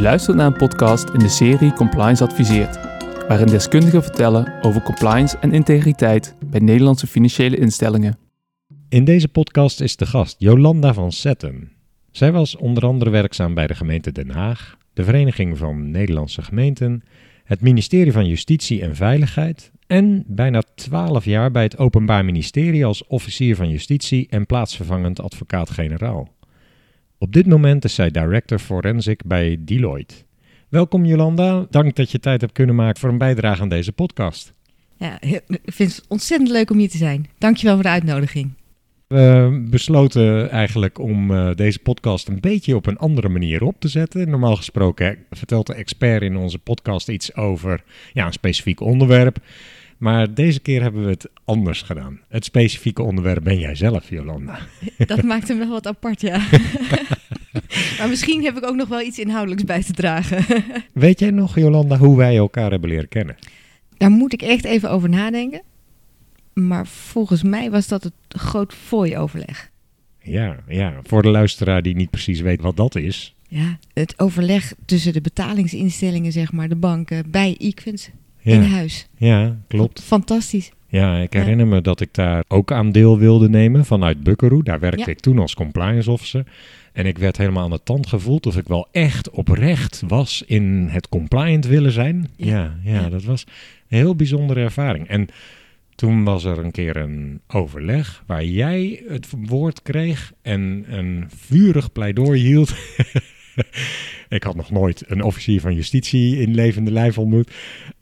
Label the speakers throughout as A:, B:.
A: U luistert naar een podcast in de serie Compliance Adviseert, waarin deskundigen vertellen over compliance en integriteit bij Nederlandse financiële instellingen.
B: In deze podcast is de gast Jolanda van Zetten. Zij was onder andere werkzaam bij de gemeente Den Haag, de Vereniging van Nederlandse Gemeenten, het ministerie van Justitie en Veiligheid en bijna twaalf jaar bij het Openbaar Ministerie als officier van justitie en plaatsvervangend advocaat-generaal. Op dit moment is zij director forensic bij Deloitte. Welkom Jolanda, dank dat je tijd hebt kunnen maken voor een bijdrage aan deze podcast.
C: Ja, ik vind het ontzettend leuk om hier te zijn. Dankjewel voor de uitnodiging.
B: We besloten eigenlijk om uh, deze podcast een beetje op een andere manier op te zetten. Normaal gesproken vertelt de expert in onze podcast iets over ja, een specifiek onderwerp. Maar deze keer hebben we het anders gedaan. Het specifieke onderwerp ben jij zelf, Jolanda.
C: Dat maakt hem wel wat apart, ja. maar misschien heb ik ook nog wel iets inhoudelijks bij te dragen.
B: Weet jij nog, Jolanda, hoe wij elkaar hebben leren kennen?
C: Daar moet ik echt even over nadenken. Maar volgens mij was dat het groot fooi-overleg.
B: Ja, ja, voor de luisteraar die niet precies weet wat dat is.
C: Ja, het overleg tussen de betalingsinstellingen, zeg maar, de banken, bij Equins in huis.
B: Ja, klopt.
C: Fantastisch.
B: Ja, ik herinner me dat ik daar ook aan deel wilde nemen vanuit Buckaroo. Daar werkte ik toen als compliance officer. En ik werd helemaal aan de tand gevoeld of ik wel echt oprecht was in het compliant willen zijn. Ja, ja, dat was een heel bijzondere ervaring. En toen was er een keer een overleg waar jij het woord kreeg en een vurig pleidooi hield. ik had nog nooit een officier van justitie in levende lijf ontmoet.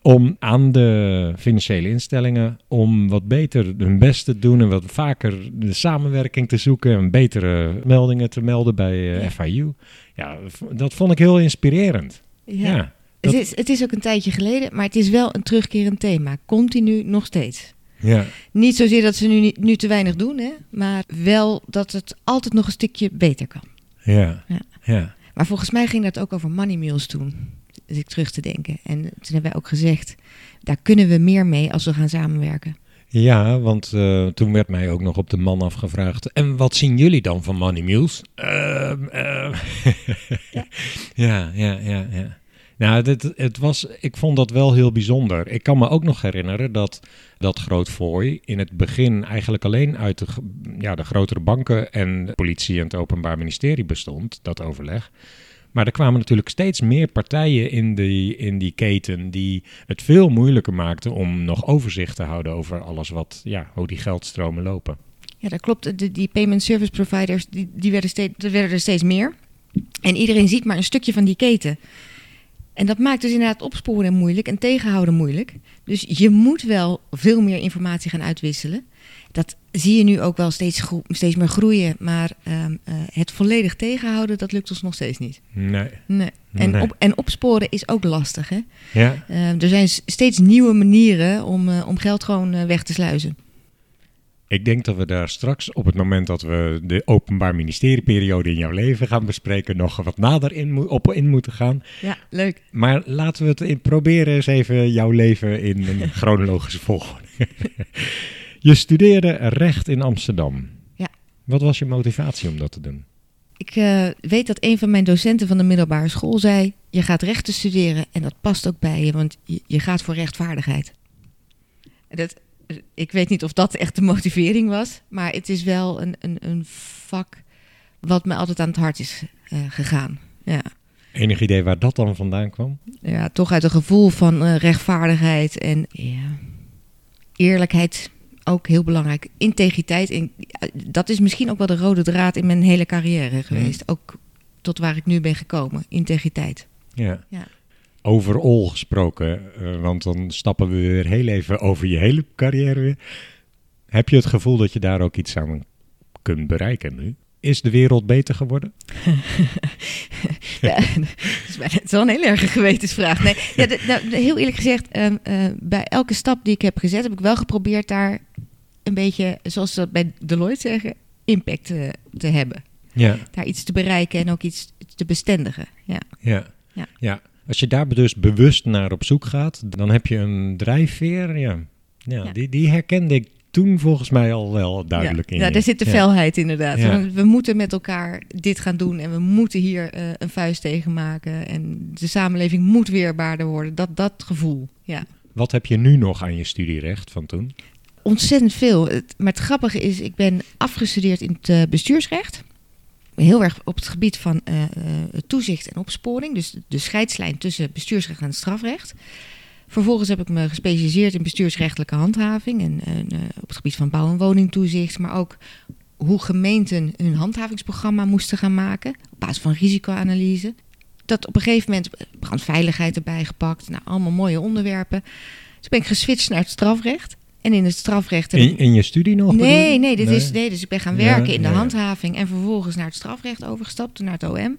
B: Om aan de financiële instellingen om wat beter hun best te doen en wat vaker de samenwerking te zoeken en betere meldingen te melden bij FIU. Ja, dat vond ik heel inspirerend.
C: Ja. ja het, is, het is ook een tijdje geleden, maar het is wel een terugkerend thema. Continu nog steeds. Ja. Niet zozeer dat ze nu, nu te weinig doen, hè, maar wel dat het altijd nog een stukje beter kan.
B: Ja. ja. ja.
C: Maar volgens mij ging dat ook over money meals toen. Dus ik terug te denken. En toen hebben wij ook gezegd, daar kunnen we meer mee als we gaan samenwerken.
B: Ja, want uh, toen werd mij ook nog op de man afgevraagd. En wat zien jullie dan van Money Mules? Uh, uh. ja. ja, ja, ja, ja. Nou, dit, het was, ik vond dat wel heel bijzonder. Ik kan me ook nog herinneren dat dat Grootvooi in het begin eigenlijk alleen uit de, ja, de grotere banken en de politie en het Openbaar Ministerie bestond, dat overleg. Maar er kwamen natuurlijk steeds meer partijen in die, in die keten die het veel moeilijker maakten om nog overzicht te houden over alles wat, ja, hoe die geldstromen lopen.
C: Ja, dat klopt. Die payment service providers, die, die werden, steeds, er werden er steeds meer. En iedereen ziet maar een stukje van die keten. En dat maakt dus inderdaad opsporen moeilijk en tegenhouden moeilijk. Dus je moet wel veel meer informatie gaan uitwisselen. Dat zie je nu ook wel steeds, steeds meer groeien. Maar ehm, eh, het volledig tegenhouden, dat lukt ons nog steeds niet.
B: Nee.
C: nee. En, Op, en opsporen is ook lastig. Hè?
B: Ja.
C: Uh, er zijn steeds nieuwe manieren om, uh, om geld gewoon eh, weg te sluizen.
B: Ik denk dat we daar straks, op het moment dat we de openbaar ministerieperiode in jouw leven gaan bespreken, nog wat nader in, op in moeten gaan.
C: Ja, leuk.
B: Maar laten we het in, proberen eens even jouw leven in een chronologische volgorde. je studeerde recht in Amsterdam.
C: Ja.
B: Wat was je motivatie om dat te doen?
C: Ik uh, weet dat een van mijn docenten van de middelbare school zei: Je gaat rechten studeren en dat past ook bij je, want je, je gaat voor rechtvaardigheid. Dat, ik weet niet of dat echt de motivering was, maar het is wel een, een, een vak wat me altijd aan het hart is uh, gegaan. Ja.
B: Enig idee waar dat dan vandaan kwam?
C: Ja, toch uit een gevoel van uh, rechtvaardigheid en ja, eerlijkheid. Ook heel belangrijk. Integriteit. En dat is misschien ook wel de rode draad in mijn hele carrière geweest. Mm. Ook tot waar ik nu ben gekomen. Integriteit.
B: Ja. ja overal gesproken, uh, want dan stappen we weer heel even over je hele carrière weer. Heb je het gevoel dat je daar ook iets aan kunt bereiken nu? Is de wereld beter geworden?
C: ja, het is wel een heel erg gewetensvraag. Nee, ja, de, nou, heel eerlijk gezegd, uh, uh, bij elke stap die ik heb gezet, heb ik wel geprobeerd daar een beetje, zoals ze dat bij Deloitte zeggen, impact te, te hebben.
B: Ja.
C: Daar iets te bereiken en ook iets te bestendigen. Ja.
B: Ja. ja. ja. Als je daar dus bewust naar op zoek gaat, dan heb je een drijfveer. Ja, ja, Die, die herkende ik toen volgens mij al wel duidelijk
C: ja,
B: in.
C: Ja, daar zit de felheid inderdaad.
B: Ja.
C: We, moeten met elkaar dit gaan doen en we moeten hier eh, een vuist tegen maken. En de samenleving moet weerbaarder worden. Dat, dat gevoel, ja.
B: Wat heb je nu nog aan je studierecht van toen?
C: Ontzettend veel. Het- maar het grappige is, ik ben afgestudeerd in het eh, bestuursrecht. Heel erg op het gebied van eh, eh, toezicht en opsporing. Dus de scheidslijn tussen bestuursrecht en strafrecht. Vervolgens heb ik me gespecialiseerd in bestuursrechtelijke handhaving. En, eh, op het gebied van bouw- en woningtoezicht. Maar ook hoe gemeenten hun handhavingsprogramma moesten gaan maken. Op basis van risicoanalyse. Dat op een gegeven moment brandveiligheid erbij gepakt. Nou, allemaal mooie onderwerpen. Dus ben ik geswitcht naar het strafrecht. En in het strafrecht...
B: In, in je studie nog?
C: Nee, nee, dit Is, nee, dus ik ben gaan
B: Ja,
C: werken in de
B: ja,
C: handhaving en vervolgens naar het strafrecht overgestapt, naar het OM.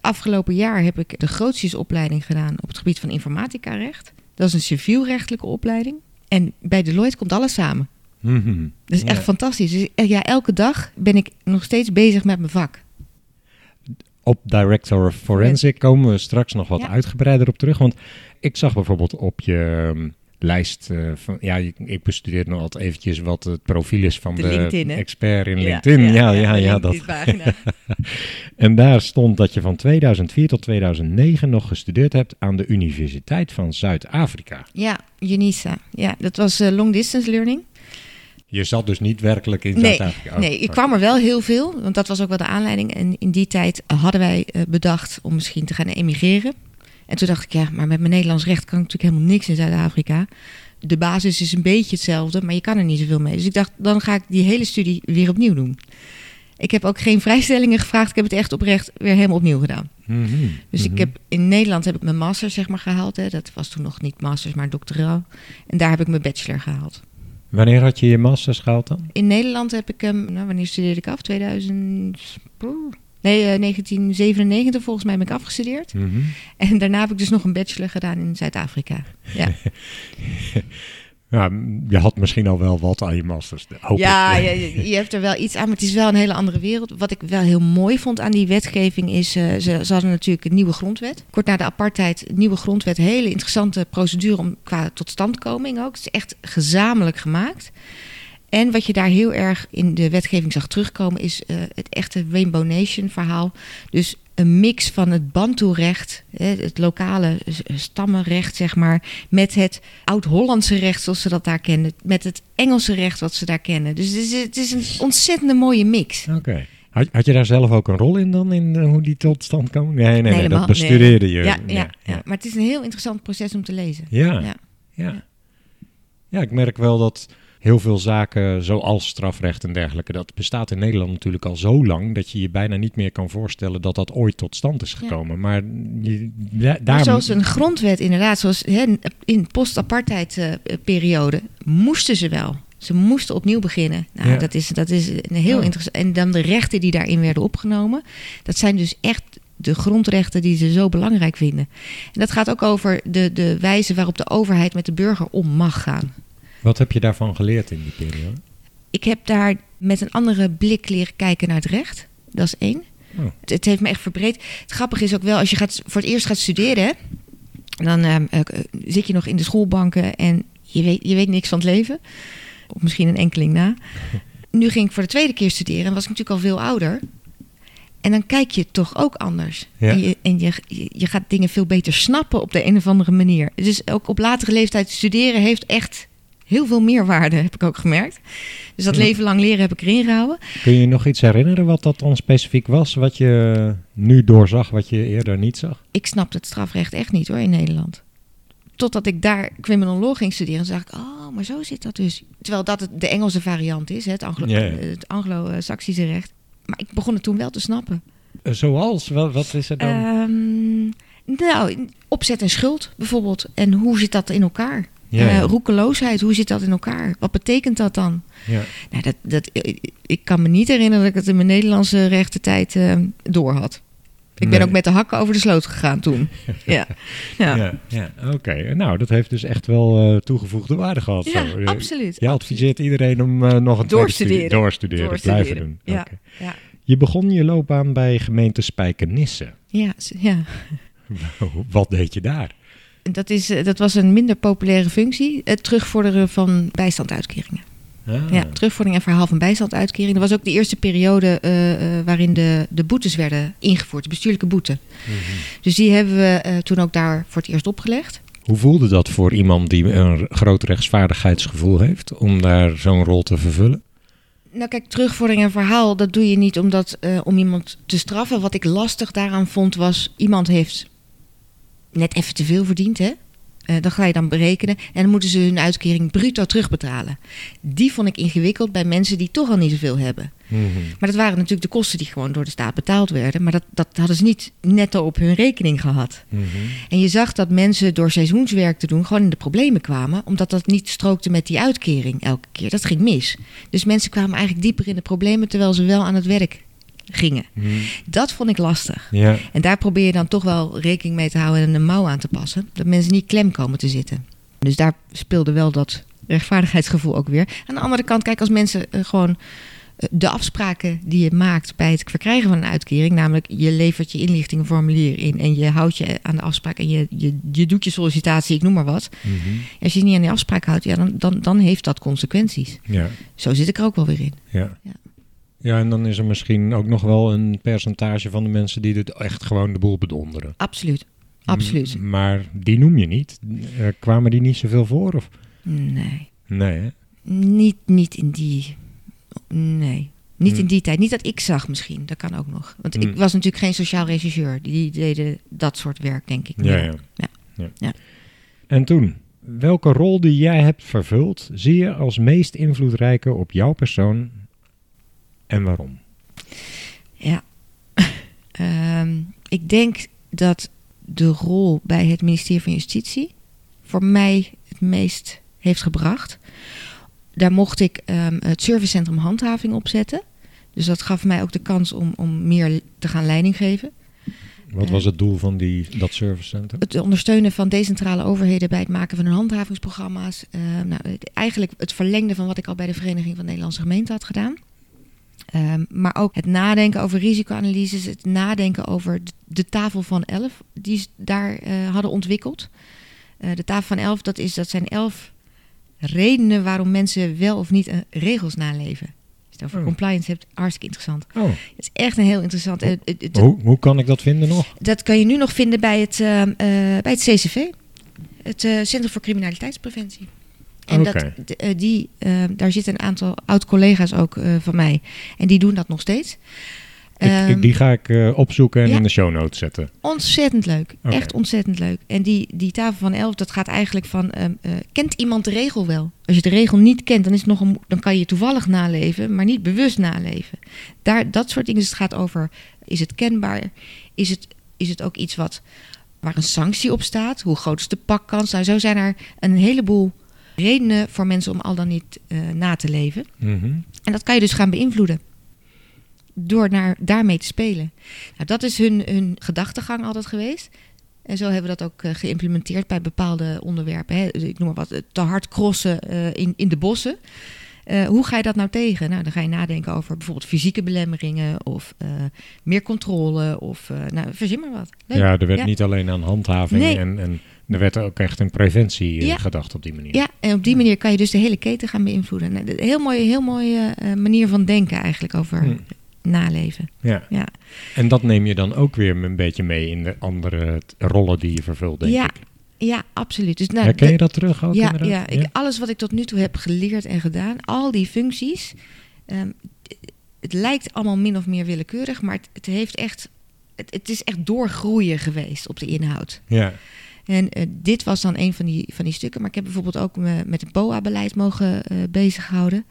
C: Afgelopen jaar heb ik de grootstjesopleiding gedaan op het gebied van informaticarecht. Dat is een civielrechtelijke opleiding. En bij Deloitte komt alles samen.
B: Mhm.
C: Dat is
B: Ja.
C: echt fantastisch. Dus eh, ja, elke dag ben ik nog steeds bezig met mijn vak.
B: Op Director of Forensic komen we straks nog wat uitgebreider op terug. Want ik zag bijvoorbeeld op je ehm, lijst eh, van... Ja, ik, ik bestudeer nog altijd eventjes wat het profiel is van
C: De
B: de,
C: LinkedIn, hè?
B: expert in LinkedIn. Ja, ja, ja. dat. En daar stond dat je van 2004 tot 2009 nog gestudeerd hebt aan de Universiteit van Zuid-Afrika.
C: ja, UNISA. Ja, dat was eh, long distance learning.
B: Je zat dus niet werkelijk in
C: Nee,
B: Zuid-Afrika? Oh,
C: Nee, ik kwam er wel heel veel, want dat was ook wel de aanleiding. En in die tijd hadden wij eh, bedacht om misschien te gaan emigreren. En toen dacht ik, ja, maar met mijn Nederlands recht kan ik natuurlijk helemaal niks in Zuid-Afrika. De basis is een beetje hetzelfde, maar je kan er niet zoveel mee. Dus ik dacht, dan ga ik die hele studie weer opnieuw doen. Ik heb ook geen vrijstellingen gevraagd. Ik heb het echt oprecht weer helemaal opnieuw gedaan.
B: Mhm,
C: Dus
B: mhm.
C: ik heb in Nederland heb ik mijn master zeg maar gehaald. Hè. Dat was toen nog niet masters, maar doctoraal. En daar heb ik mijn bachelor gehaald.
B: Wanneer had je je masters gehaald dan?
C: In Nederland heb ik hem, nou, wanneer studeerde ik af? 2000. poeh. Nee, eh, 1997 volgens mij ben ik afgestudeerd.
B: Mhm.
C: En daarna heb ik dus nog een bachelor gedaan in Zuid-Afrika. Ja,
B: Ja, je had misschien al wel wat aan je masters.
C: Ja je, je hebt er wel iets aan, maar het is wel een hele andere wereld. Wat ik wel heel mooi vond aan die wetgeving is, eh, ze, ze hadden natuurlijk een nieuwe grondwet. Kort na de apartheid, nieuwe grondwet, hele interessante procedure om qua totstandkoming ook. Het is echt gezamenlijk gemaakt. En wat je daar heel erg in de wetgeving zag terugkomen, is eh, het echte Rainbow Nation verhaal. Dus een mix van het Bantu-recht, hè, het lokale stammenrecht, zeg maar, met het Oud-Hollandse recht zoals ze dat daar kennen, met het Engelse recht wat ze daar kennen. Dus het is, het is een ontzettende mooie mix.
B: Oké. Had, had je daar zelf ook een rol in dan, in eh, hoe die tot stand komen? Nee, nee, dat bestudeerde je.
C: Ja, ja, ja, maar het is een heel interessant proces om te lezen.
B: Ja,
C: Ja.
B: ja. Ja, ik merk wel dat heel veel zaken, zoals strafrecht en dergelijke, dat bestaat in Nederland natuurlijk al zo lang dat je je bijna niet meer kan voorstellen dat dat ooit tot stand is gekomen. Maar je, ja,
C: Maar
B: daar,
C: zoals een grondwet inderdaad, zoals hè, in post-apartheid eh, periode, moesten ze wel. Ze moesten opnieuw beginnen. Nou,
B: Ja.
C: dat, is, dat is een heel
B: Ja.
C: interessant. En dan de rechten die daarin werden opgenomen, dat zijn dus echt de grondrechten die ze zo belangrijk vinden. En dat gaat ook over de, de wijze waarop de overheid met de burger om mag gaan.
B: Wat heb je daarvan geleerd in die periode?
C: Ik heb daar met een andere blik leren kijken naar het recht. Dat is één.
B: Oh.
C: Het, het heeft me echt verbreed. Het grappige is ook wel, als je gaat, voor het eerst gaat studeren, dan ehm, eh, zit je nog in de schoolbanken en je weet, je weet niks van het leven. Of misschien een enkeling na. Nu ging ik voor de tweede keer studeren en was ik natuurlijk al veel ouder. En dan kijk je toch ook anders.
B: Ja.
C: En, je, en je je gaat dingen veel beter snappen op de een of andere manier. Dus ook op latere leeftijd studeren heeft echt heel veel meerwaarde, heb ik ook gemerkt. Dus dat leven lang leren heb ik erin gehouden.
B: Kun je je nog iets herinneren wat dat dan specifiek was, wat je nu doorzag, wat je eerder niet zag?
C: ik snapte het strafrecht echt niet hoor in Nederland. Totdat ik daar criminal law ging studeren, zag ik, oh, maar zo zit dat dus. Terwijl dat het de Engelse variant is, het Anglo-Saxische recht. Maar ik begon het toen wel te snappen.
B: Eh, Zoals? Wat, wat is er dan?
C: Ehm, nou, opzet en schuld bijvoorbeeld. En hoe zit dat in elkaar?
B: Ja, ja.
C: Eh, roekeloosheid, hoe zit dat in elkaar? Wat betekent dat dan?
B: ja.
C: Nou, dat, dat, ik kan me niet herinneren dat ik het in mijn Nederlandse rechtertijd eh door had. Ik ben ook met de hakken over de sloot gegaan toen. ja. Ja.
B: Ja, ja. oké. Nou, dat heeft dus echt wel eh, toegevoegde waarde gehad.
C: Ja,
B: zo.
C: Absoluut.
B: Je adviseert iedereen om eh, nog een
C: Doorstuderen.
B: studie- doorstuderen,
C: Doorstuderen,
B: blijven doen.
C: ja.
B: Je begon je loopbaan bij gemeente Spijkenisse.
C: Ja, ja.
B: Wat deed je daar?
C: Dat, is, eh, dat was een minder populaire functie. Het terugvorderen van bijstandsuitkeringen.
B: Ah.
C: Ja, terugvordering en verhaal van bijstandsuitkering. Dat was ook de eerste periode eh, eh, waarin de, de boetes werden ingevoerd, de bestuurlijke boete.
B: Mhm.
C: Dus die hebben we eh, toen ook daar voor het eerst opgelegd.
B: Hoe voelde dat voor iemand die een groot rechtsvaardigheidsgevoel heeft om daar zo'n rol te vervullen?
C: Nou kijk, terugvordering en verhaal, dat doe je niet omdat, eh, om iemand te straffen. Wat ik lastig daaraan vond was, iemand heeft net even te veel verdiend, hè? Eh, dat ga je dan berekenen. En dan moeten ze hun uitkering bruto terugbetalen. Die vond ik ingewikkeld bij mensen die toch al niet zoveel hebben.
B: Mhm.
C: Maar dat waren natuurlijk de kosten die gewoon door de staat betaald werden. Maar dat, dat hadden ze niet netto op hun rekening gehad.
B: Mhm.
C: En je zag dat mensen door seizoenswerk te doen gewoon in de problemen kwamen. Omdat dat niet strookte met die uitkering elke keer. Dat ging mis. Dus mensen kwamen eigenlijk dieper in de problemen terwijl ze wel aan het werk gingen.
B: Mhm.
C: Dat vond ik lastig.
B: Ja,
C: En daar probeer je dan toch wel rekening mee te houden en een mouw aan te passen. Dat mensen niet klem komen te zitten. Dus daar speelde wel dat rechtvaardigheidsgevoel ook weer. Aan de andere kant, kijk, als mensen eh, gewoon eh, de afspraken die je maakt bij het verkrijgen van een uitkering, namelijk je levert je inlichtingenformulier in en je houdt je aan de afspraak en je, je, je doet je sollicitatie, ik noem maar wat.
B: Mhm.
C: Als je je niet aan die afspraak houdt, ja, dan, dan, dan heeft dat consequenties.
B: ja,
C: Zo zit ik er ook wel weer in.
B: ja.
C: Ja.
B: Ja, en dan is er misschien ook nog wel een percentage van de mensen die dit echt gewoon de boel bedonderen.
C: Absoluut. Absoluut.
B: M- Maar die noem je niet. Eh, kwamen die niet zoveel voor? Of?
C: Nee.
B: Nee, hè?
C: Niet, niet in die. Nee. Niet in die tijd. Niet dat ik zag misschien. Dat kan ook nog. Want ik
B: Hmm.
C: was natuurlijk geen sociaal regisseur. Die deden dat soort werk, denk ik.
B: Ja, ja.
C: Ja.
B: ja.
C: Ja.
B: En toen, welke rol die jij hebt vervuld, zie je als meest invloedrijke op jouw persoon en waarom?
C: Ja. Ehm, ik denk dat de rol bij het ministerie van Justitie voor mij het meest heeft gebracht. Daar mocht ik ehm, het servicecentrum handhaving opzetten. Dus dat gaf mij ook de kans om, om meer te gaan leiding geven.
B: Wat was het doel van die, dat servicecentrum?
C: Het ondersteunen van decentrale overheden bij het maken van hun handhavingsprogramma's. Eh, nou, eigenlijk het verlengde van wat ik al bij de Vereniging van Nederlandse Gemeenten had gedaan. Ehm, maar ook het nadenken over risicoanalyses, het nadenken over de, tafel van elf die ze daar eh, hadden ontwikkeld. Eh, de tafel van elf, dat, is, dat zijn elf redenen waarom mensen wel of niet eh, regels naleven. Als je het over
B: Oh.
C: compliance hebt, hartstikke interessant.
B: Oh,
C: Het is echt een heel interessant.
B: hoe, hoe kan ik dat vinden nog?
C: dat kan je nu nog vinden bij het, eh, eh, bij het CCV, het eh, Centrum voor Criminaliteitspreventie. En dat, eh, die, eh, daar zitten een aantal oud-collega's ook eh, van mij. En die doen dat nog steeds.
B: Ik,
C: Ehm,
B: ik, die ga ik opzoeken en
C: ja.
B: in de show notes zetten.
C: Ontzettend leuk. Echt ontzettend leuk. En die, die tafel van elf, dat gaat eigenlijk van... ehm, eh, kent iemand de regel wel? Als je de regel niet kent, dan, is het nog een, dan kan je toevallig naleven... maar niet bewust naleven. Daar, dat soort dingen. Dus het gaat over... is het kenbaar? Is het, is het ook iets wat, waar een sanctie op staat? Hoe groot is de pakkans? Nou, zo zijn er een heleboel redenen voor mensen... om al dan niet eh, na te leven.
B: Mhm.
C: En dat kan je dus gaan beïnvloeden. Door naar, daarmee te spelen. Nou, dat is hun, hun gedachtegang altijd geweest. En zo hebben we dat ook eh, geïmplementeerd bij bepaalde onderwerpen. Hè. Ik noem maar wat, te hard crossen eh, in, in de bossen. Hoe ga je dat nou tegen? Nou, dan ga je nadenken over bijvoorbeeld fysieke belemmeringen... of meer controle of uh, nou, verzin maar wat. Leuk.
B: Ja, er werd
C: Ja.
B: niet alleen aan handhaving
C: Nee.
B: en, en er werd ook echt een preventie eh,
C: Ja.
B: gedacht op die manier.
C: Ja, en op die manier kan je dus de hele keten gaan beïnvloeden. Nou, Een heel mooie, heel mooie eh, manier van denken eigenlijk over
B: Hm.
C: naleven.
B: Ja.
C: Ja.
B: En dat neem je dan ook weer een beetje mee in de andere rollen die je vervult, denk
C: Ja,
B: ik.
C: Ja, absoluut. Dus, nou,
B: Herken je dat terug ook
C: ja,
B: inderdaad?
C: ja, ik, alles wat ik tot nu toe heb geleerd en gedaan, al die functies, ehm, het lijkt allemaal min of meer willekeurig, maar het, het heeft echt, het, het is echt doorgroeien geweest op de inhoud.
B: Ja.
C: En eh, dit was dan een van die, van die stukken, maar ik heb bijvoorbeeld ook me met het BOA-beleid mogen eh, bezighouden.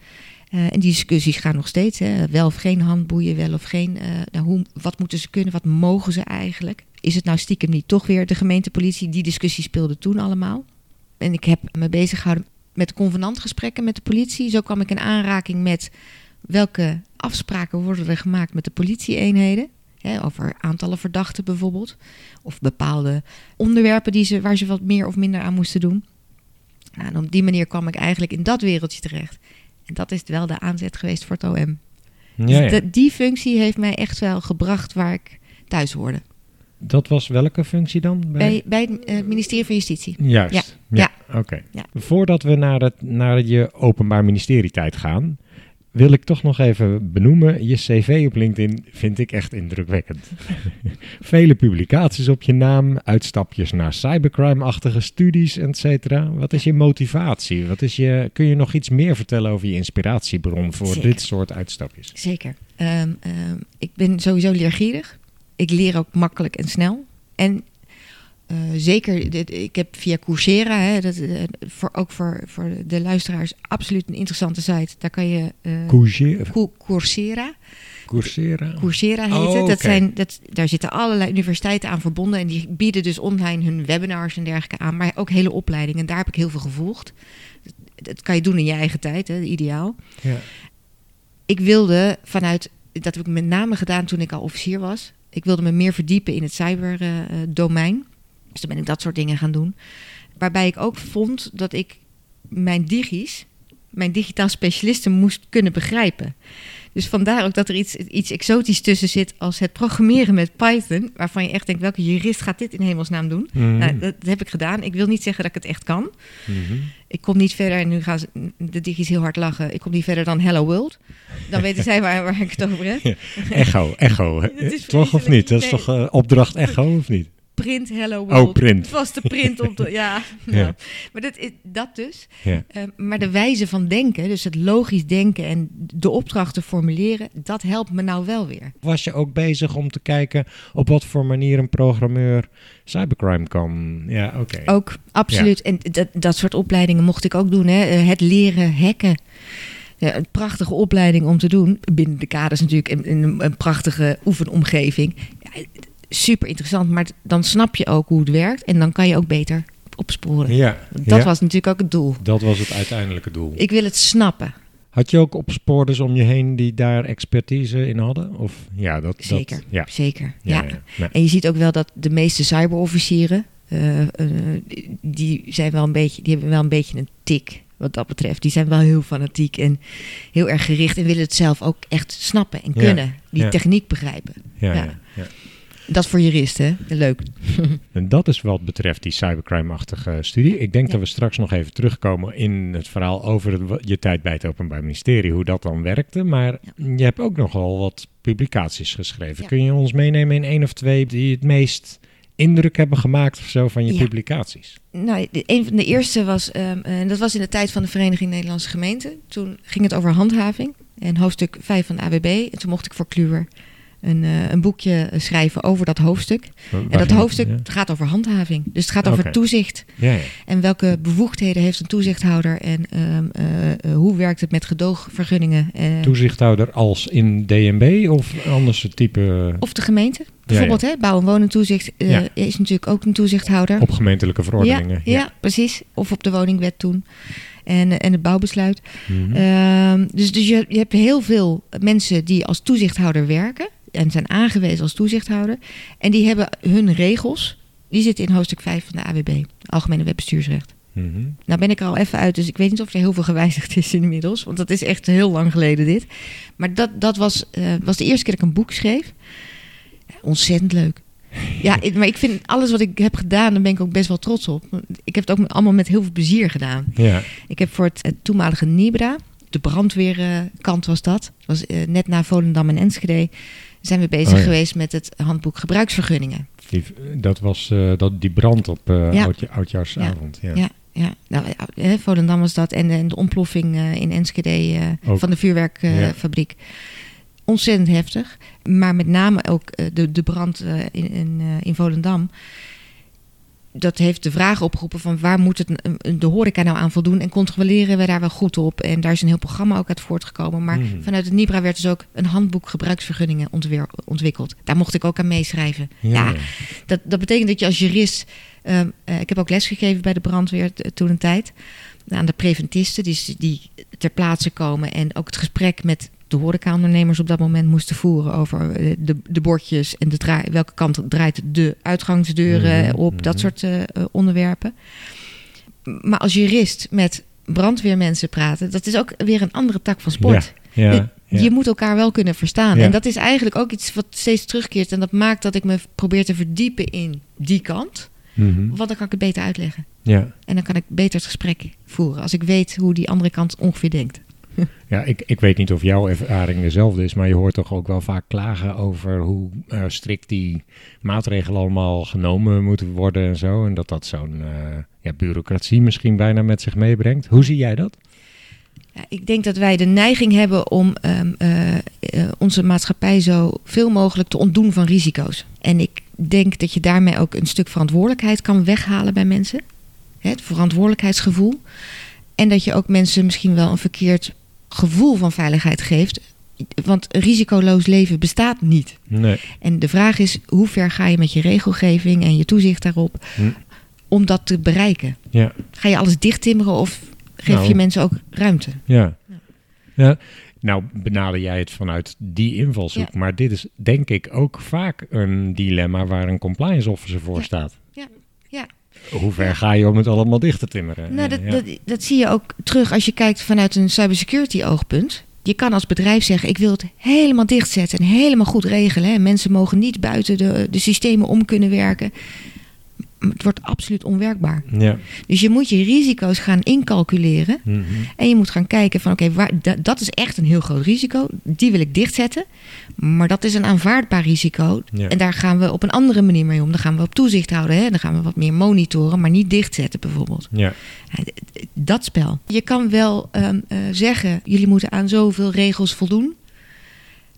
C: Eh, en die discussies gaan nog steeds. Hè. Wel of geen handboeien, wel of geen. nou, hoe, wat moeten ze kunnen, wat mogen ze eigenlijk? Is het nou stiekem niet toch weer de gemeentepolitie? Die discussie speelde toen allemaal. En ik heb me bezig gehouden met convenantgesprekken met de politie. Zo kwam ik in aanraking met welke afspraken worden er gemaakt met de politieeenheden. Hè, over aantallen verdachten bijvoorbeeld. Of bepaalde onderwerpen die ze, waar ze wat meer of minder aan moesten doen. Nou, en op die manier kwam ik eigenlijk in dat wereldje terecht. En dat is wel de aanzet geweest voor het OM.
B: Ja,
C: Dus de- die functie heeft mij echt wel gebracht waar ik thuis hoorde.
B: dat was welke functie dan?
C: Bij, bij het uh, ministerie van Justitie.
B: Juist. Ja. ja. Oké. Voordat we naar, het, naar je openbaar ministerietijd gaan, wil ik toch nog even benoemen. Je cv op LinkedIn vind ik echt indrukwekkend. Vele publicaties op je naam, uitstapjes naar cybercrime-achtige studies, etc. Wat is je motivatie? Wat is je, kun je nog iets meer vertellen over je inspiratiebron voor dit soort uitstapjes?
C: Zeker. Ehm, ehm, ik ben sowieso leergierig. Ik leer ook makkelijk en snel. En uh, zeker, dit, ik heb via Coursera, hè, dat, uh, voor, ook voor, voor de luisteraars, absoluut een interessante site. Daar kan je.
B: Uh, Coursera.
C: Coursera.
B: Coursera.
C: Coursera heet oh, het. Dat zijn, dat, daar zitten allerlei universiteiten aan verbonden. En die bieden dus online hun webinars en dergelijke aan. Maar ook hele opleidingen. En daar heb ik heel veel gevolgd. Dat, dat kan je doen in je eigen tijd, hè, ideaal. Ja. Ik wilde vanuit. Dat heb ik met name gedaan toen ik al officier was. Ik wilde me meer verdiepen in het cyberdomein. Dus dan ben ik dat soort dingen gaan doen. Waarbij ik ook vond dat ik mijn digis, mijn digitaal specialisten moest kunnen begrijpen. Dus vandaar ook dat er iets, iets exotisch tussen zit als het programmeren met Python. Waarvan je echt denkt, welke jurist gaat dit in hemelsnaam doen? Mhm. nou, dat, heb ik gedaan. Ik wil niet zeggen dat ik het echt kan. Mhm. Ik kom niet verder, en nu gaan ze, de digis heel hard lachen. Ik kom niet verder dan Hello World. Dan weten zij waar, waar ik het over heb.
B: echo, echo. toch of niet? Dat is toch uh, opdracht echo of niet?
C: Print Hello oh, World.
B: Oh, print.
C: Vaste print op de. Ja, nou. maar dat, dat dus. Ja. Uh, maar de wijze van denken, dus het logisch denken en de opdrachten formuleren, dat helpt me nou wel weer.
B: Was je ook bezig om te kijken op wat voor manier een programmeur cybercrime kan? Ja, oké.
C: Ook, absoluut. En dat, dat soort opleidingen mocht ik ook doen. Hè. Eh, het leren hacken. Ja, een prachtige opleiding om te doen. Binnen de kaders natuurlijk. In, een, een prachtige oefenomgeving. Ja, super interessant. Maar dan snap je ook hoe het werkt. En dan kan je ook beter opsporen. Ja, dat was natuurlijk ook het doel.
B: Dat was het uiteindelijke doel.
C: Ik wil het snappen.
B: Had je ook opsporers om je heen die daar expertise in hadden? Of, ja, dat,
C: zeker,
B: dat, ja.
C: zeker. Ja, ja. En je ziet ook wel dat de meeste cyberofficieren, uh, uh, die, zijn wel een beetje, die hebben wel een beetje een tik wat dat betreft. Die zijn wel heel fanatiek en heel erg gericht en willen het zelf ook echt snappen en kunnen. Die techniek begrijpen. ja. ja. Dat voor juristen, leuk.
B: en dat is wat betreft die cybercrime-achtige studie. Ik denk dat we straks nog even terugkomen in het verhaal over je tijd bij het Openbaar Ministerie, hoe dat dan werkte. Maar je hebt ook nogal wat publicaties geschreven. Kun je ons meenemen in één of twee die het meest indruk hebben gemaakt of zo van je publicaties?
C: Nou, een van de eerste was, um, en dat was in de tijd van de Vereniging Nederlandse Gemeenten. Toen ging het over handhaving en hoofdstuk 5 van de AWB. En toen mocht ik voor Kluwer een, uh, een boekje schrijven over dat hoofdstuk. en dat hoofdstuk gaat over handhaving. Dus het gaat over toezicht. Ja, ja. En welke bevoegdheden heeft een toezichthouder en um, uh, hoe werkt het met gedoogvergunningen?
B: toezichthouder als in DNB of anders type?
C: Of de gemeente. Bijvoorbeeld, Hè, bouw- en woningtoezicht is natuurlijk ook een toezichthouder.
B: Op gemeentelijke verordeningen.
C: Ja, precies. Of op de woningwet toen. En, en het bouwbesluit. Mm -hmm. dus dus je, je hebt heel veel mensen die als toezichthouder werken en zijn aangewezen als toezichthouder. En die hebben hun regels, die zitten in hoofdstuk 5 van de AWB, Algemene Wetbestuursrecht. Mm Nou ben ik er al even uit, dus ik weet niet of er heel veel gewijzigd is inmiddels. Want dat is echt heel lang geleden dit. Maar dat, dat was, uh, was de eerste keer dat ik een boek schreef. ontzettend leuk. Ja, maar ik vind alles wat ik heb gedaan, daar ben ik ook best wel trots op. Ik heb het ook allemaal met heel veel plezier gedaan. Ja. Ik heb voor het, het toenmalige Nibra, de brandweerkant was dat. Was uh, net na Volendam en Enschede zijn we bezig oh geweest met het handboek gebruiksvergunningen.
B: Die, dat was uh, dat, die brand op uh, ja. oudjaarsavond.
C: Ja, ja. ja. Nou, eh, Volendam was dat en, en de ontploffing uh, in Enschede van de vuurwerkfabriek. Ontzettend heftig. Maar met name ook de, de brand in, in, in Volendam dat heeft de vraag opgeroepen van waar moet het de horeca nou aan voldoen en controleren we daar wel goed op. En daar is een heel programma ook uit voortgekomen. Maar mhm. vanuit het NIBRA werd dus ook een handboek gebruiksvergunningen ontwikkeld. Daar mocht ik ook aan meeschrijven. Ja, dat, dat betekent dat je als jurist... Um, uh, ik heb ook lesgegeven bij de brandweer toen een tijd aan de preventisten die, die ter plaatse komen en ook het gesprek met de horecaondernemers op dat moment moesten voeren over eh, de, de bordjes en de draai, welke kant draait de uitgangsdeuren mhm, op, dat mhm. soort uh, onderwerpen. Maar als jurist met brandweermensen praten, dat is ook weer een andere tak van sport.
B: Ja, ja, Ja.
C: Je moet elkaar wel kunnen verstaan.
B: Ja.
C: En dat is eigenlijk ook iets wat steeds terugkeert. En dat maakt dat ik me probeer te verdiepen in die kant.
B: Mhm.
C: Want dan kan ik het beter uitleggen.
B: Ja,
C: En dan kan ik beter het gesprek voeren. Als ik weet hoe die andere kant ongeveer denkt.
B: ja ik, ik weet niet of jouw ervaring dezelfde is, maar je hoort toch ook wel vaak klagen over hoe eh, strikt die maatregelen allemaal genomen moeten worden en zo. En dat dat zo'n eh, ja, bureaucratie misschien bijna met zich meebrengt. Hoe zie jij dat?
C: Ja, ik denk dat wij de neiging hebben om ehm, eh, onze maatschappij zo veel mogelijk te ontdoen van risico's. En ik denk dat je daarmee ook een stuk verantwoordelijkheid kan weghalen bij mensen. Het verantwoordelijkheidsgevoel. En dat je ook mensen misschien wel een verkeerd gevoel van veiligheid geeft. Want risicoloos leven bestaat niet.
B: Nee.
C: En de vraag is, hoe ver ga je met je regelgeving en je toezicht daarop
B: Hm.
C: om dat te bereiken?
B: Ja.
C: Ga je alles dichttimmeren of geef
B: Nou.
C: je mensen ook ruimte?
B: Ja. ja. Nou, benader jij het vanuit die invalshoek.
C: Ja.
B: Maar dit is denk ik ook vaak een dilemma waar een compliance officer voor
C: Ja.
B: staat.
C: Ja. Ja.
B: Hoe ver ga je om het allemaal dicht te timmeren?
C: Nou, dat,
B: Ja.
C: dat, dat zie je ook terug als je kijkt vanuit een cybersecurity oogpunt. Je kan als bedrijf zeggen, ik wil het helemaal dichtzetten en helemaal goed regelen. Hè. Mensen mogen niet buiten de, de systemen om kunnen werken. Het wordt absoluut onwerkbaar.
B: Ja.
C: Dus je moet je risico's gaan incalculeren.
B: Mhm.
C: En je moet gaan kijken van oké, dat is echt een heel groot risico. Die wil ik dichtzetten. Maar dat is een aanvaardbaar risico.
B: Ja.
C: En daar gaan we op een andere manier mee om. Dan gaan we op toezicht houden. Hè? Dan gaan we wat meer monitoren, maar niet dichtzetten bijvoorbeeld.
B: Ja.
C: Dat spel. Je kan wel ehm, eh, zeggen, jullie moeten aan zoveel regels voldoen.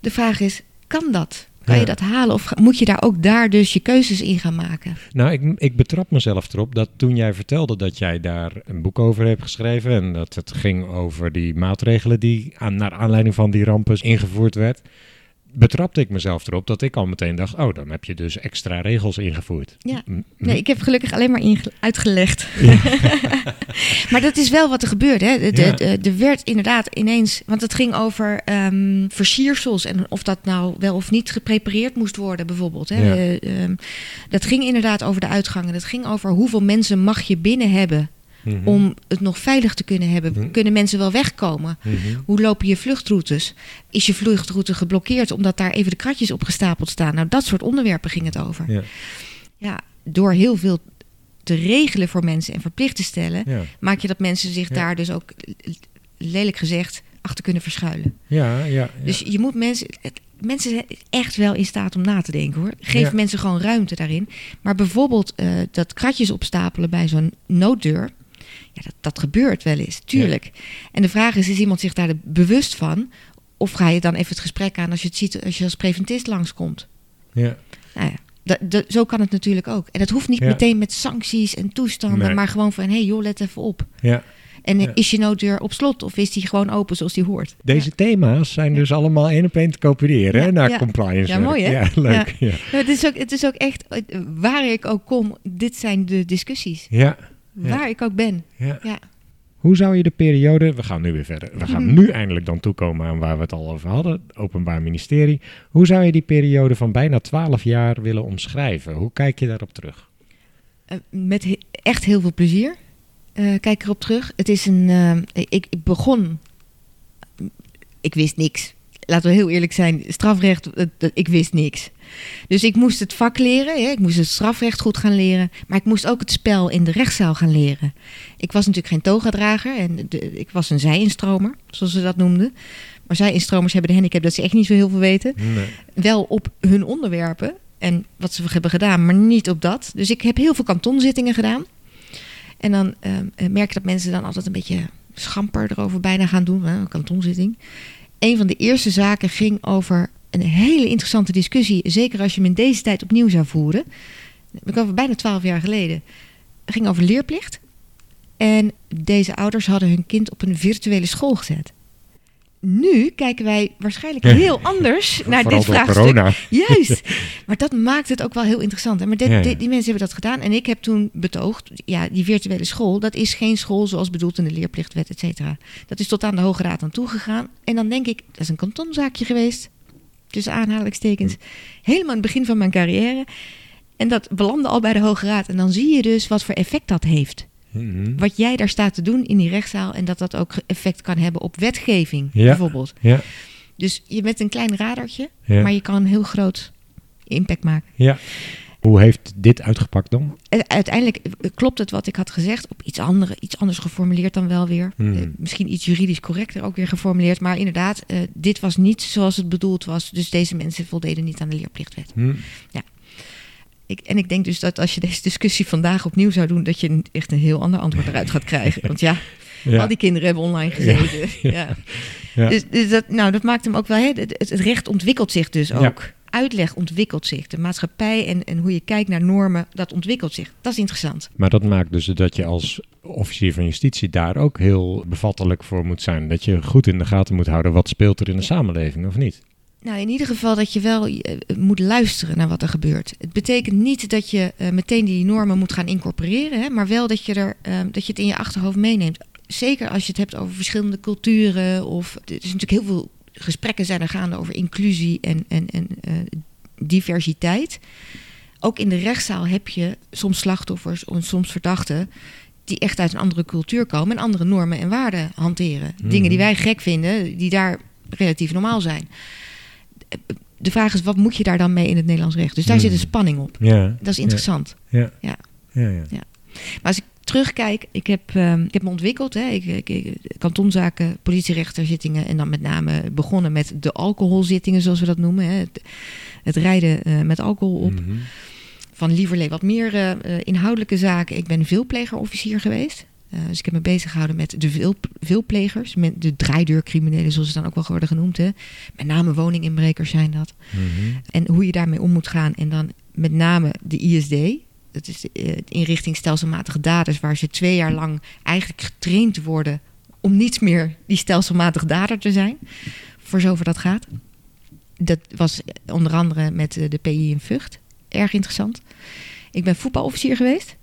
C: De vraag is, kan dat? Kan
B: Ja.
C: je dat halen of moet je daar ook daar dus je keuzes in gaan maken?
B: Nou, ik, ik betrap mezelf erop dat toen jij vertelde dat jij daar een boek over hebt geschreven en dat het ging over die maatregelen die aan, naar aanleiding van die rampen ingevoerd werd, betrapte ik mezelf erop dat ik al meteen dacht, oh, dan heb je dus extra regels ingevoerd.
C: Ja. Nee, ik heb gelukkig alleen maar uitgelegd. maar dat is wel wat er gebeurde. Hè. De- de-
B: Ja.
C: de- Er werd inderdaad ineens... Want het ging over ehm, versiersels... en of dat nou wel of niet geprepareerd moest worden bijvoorbeeld. Hè.
B: Ja.
C: Eh, ehm, dat ging inderdaad over de uitgangen. Dat ging over hoeveel mensen mag je binnen hebben...
B: Mhm.
C: om het nog veilig te kunnen hebben.
B: Mhm.
C: Kunnen mensen wel wegkomen?
B: Mhm.
C: Hoe lopen je vluchtroutes? Is je vluchtroute geblokkeerd omdat daar even de kratjes op gestapeld staan? Nou, dat soort onderwerpen ging het over.
B: Ja.
C: Ja, door heel veel te regelen voor mensen en verplicht te stellen,
B: Ja.
C: maak je dat mensen zich
B: Ja.
C: daar dus ook lelijk gezegd achter kunnen verschuilen.
B: Ja, ja.
C: Dus je moet mensen. Mensen zijn echt wel in staat om na te denken hoor. Geef
B: Ja.
C: mensen gewoon ruimte daarin. Maar bijvoorbeeld eh, dat kratjes opstapelen bij zo'n nooddeur. Ja, dat, dat gebeurt wel eens, tuurlijk. En de vraag is, is iemand zich daar bewust van? Of ga je dan even het gesprek aan als je het ziet als je als preventist langskomt?
B: ja.
C: Nou ja, dat, dat- zo kan het natuurlijk ook. En dat hoeft niet
B: Ja.
C: meteen met sancties en toestanden,
B: Nee.
C: maar gewoon van, hé hey joh, let even op.
B: ja.
C: En eh,
B: Ja.
C: is je nooddeur op slot of is die gewoon open zoals die hoort?
B: Deze thema's zijn dus allemaal één op één te kopiëren hè, naar compliance.
C: Ja, mooi, hè?
B: Ja, leuk. Ja.
C: Ja, het, is ook, het is ook echt, eh, waar ik ook kom, dit zijn de discussies.
B: Ja.
C: Waar ik ook ben.
B: Ja. Hoe zou je de periode, we gaan nu weer verder, we gaan
C: Mhm.
B: nu eindelijk dan toekomen aan waar we het al over hadden, het Openbaar Ministerie. Hoe zou je die periode van bijna 12 jaar willen omschrijven? Hoe kijk je daarop terug?
C: Eh, met he- echt heel veel plezier. Eh, kijk erop terug. Het is een. eh, ik, ik begon. Ik wist niks. Laten we heel eerlijk zijn. Strafrecht, ik wist niks. Dus ik moest het vak leren. hè. Ik moest het strafrecht goed gaan leren. Maar ik moest ook het spel in de rechtszaal gaan leren. Ik was natuurlijk geen togadrager. En de, ik was een zijinstromer, zoals ze dat noemden. Maar zijinstromers hebben de handicap dat ze echt niet zo heel veel weten
B: Nee.
C: wel op hun onderwerpen en wat ze hebben gedaan, maar niet op dat. Dus ik heb heel veel kantonzittingen gedaan. En dan ehm, eh, merk ik dat mensen dan altijd een beetje schamper erover bijna gaan doen. Hè, een kantonzitting. Een van de eerste zaken ging over een hele interessante discussie. Zeker als je hem in deze tijd opnieuw zou voeren. Ik over bijna twaalf jaar geleden. Het ging over leerplicht. En deze ouders hadden hun kind op een virtuele school gezet. Nu kijken wij waarschijnlijk heel anders naar
B: Vooral
C: dit vraagstuk.
B: corona.
C: Juist. Maar dat maakt het ook wel heel interessant. Maar dit,
B: Ja, ja.
C: dit- die mensen hebben dat gedaan. En ik heb toen betoogd, ja, die virtuele school, dat is geen school zoals bedoeld in de leerplichtwet, et cetera. Dat is tot aan de Hoge Raad aan toegegaan. En dan denk ik, dat is een kantonzaakje geweest. Tussen aanhalingstekens. Helemaal aan het begin van mijn carrière. En dat belandde al bij de Hoge Raad. En dan zie je dus wat voor effect dat heeft.
B: Mhm.
C: Wat jij daar staat te doen in die rechtszaal. En dat dat ook effect kan hebben op wetgeving,
B: Ja.
C: bijvoorbeeld.
B: Ja.
C: Dus je bent een klein radartje,
B: Ja.
C: maar je kan een heel groot impact maken.
B: ja. Hoe heeft dit uitgepakt dan?
C: Uiteindelijk eh, klopt het wat ik had gezegd, op iets, andere, iets anders geformuleerd dan wel weer.
B: Hmm.
C: Eh, misschien iets juridisch correcter ook weer geformuleerd. Maar inderdaad, eh, dit was niet zoals het bedoeld was. Dus deze mensen voldeden niet aan de leerplichtwet.
B: Hm.
C: Ik, en ik denk dus dat als je deze discussie vandaag opnieuw zou doen, dat je een- echt een heel ander antwoord eruit gaat krijgen. Want ja,
B: Ja.
C: al die kinderen hebben online gezeten. Ja.
B: Ja.
C: Dus, dus dat, nou, dat maakt hem ook wel. Hè, het, het recht ontwikkelt zich dus
B: Ja.
C: ook. Uitleg ontwikkelt zich. De maatschappij en, en hoe je kijkt naar normen, dat ontwikkelt zich. Dat is interessant.
B: Maar dat maakt dus dat je als officier van justitie daar ook heel bevattelijk voor moet zijn. Dat je goed in de gaten moet houden wat speelt er in de samenleving of niet.
C: Nou, in ieder geval dat je wel eh, moet luisteren naar wat er gebeurt. Het betekent niet dat je eh, meteen die normen moet gaan incorporeren, hè, maar wel dat je, er, eh, dat je het in je achterhoofd meeneemt. Zeker als je het hebt over verschillende culturen. Of er is natuurlijk heel veel gesprekken zijn er gaande over inclusie en, en, en eh, diversiteit. Ook in de rechtszaal heb je soms slachtoffers en soms verdachten die echt uit een andere cultuur komen en andere normen en waarden hanteren. Dingen die wij gek vinden, die daar relatief normaal zijn. De vraag is, wat moet je daar dan mee in het Nederlands recht? Dus daar
B: Hmm.
C: zit een spanning op.
B: Ja.
C: Dat is interessant.
B: Ja.
C: Ja.
B: Ja, ja.
C: Maar als ik terugkijk, ik heb, ehm, ik heb me ontwikkeld. Hè. Ik, ik, kantonzaken, politierechterzittingen en dan met name begonnen met de alcoholzittingen, zoals we dat noemen. Hè. Het, het rijden eh, met alcohol op.
B: Mhm.
C: Van lieverlee wat meer eh, eh, inhoudelijke zaken. Ik ben veelplegerofficier geweest. Dus ik heb me bezig gehouden met de veel, veelplegers. Met de draaideurcriminelen, zoals ze dan ook wel worden genoemd. Hè. Met name woninginbrekers zijn dat.
B: Mhm.
C: En hoe je daarmee om moet gaan. En dan met name de ISD. Dat is de eh, inrichting stelselmatige daders. Waar ze twee jaar lang eigenlijk getraind worden. om niet meer die stelselmatig dader te zijn. Voor zover dat gaat. Dat was onder andere met eh, de PI in Vught. Erg interessant. Ik ben voetbalofficier geweest.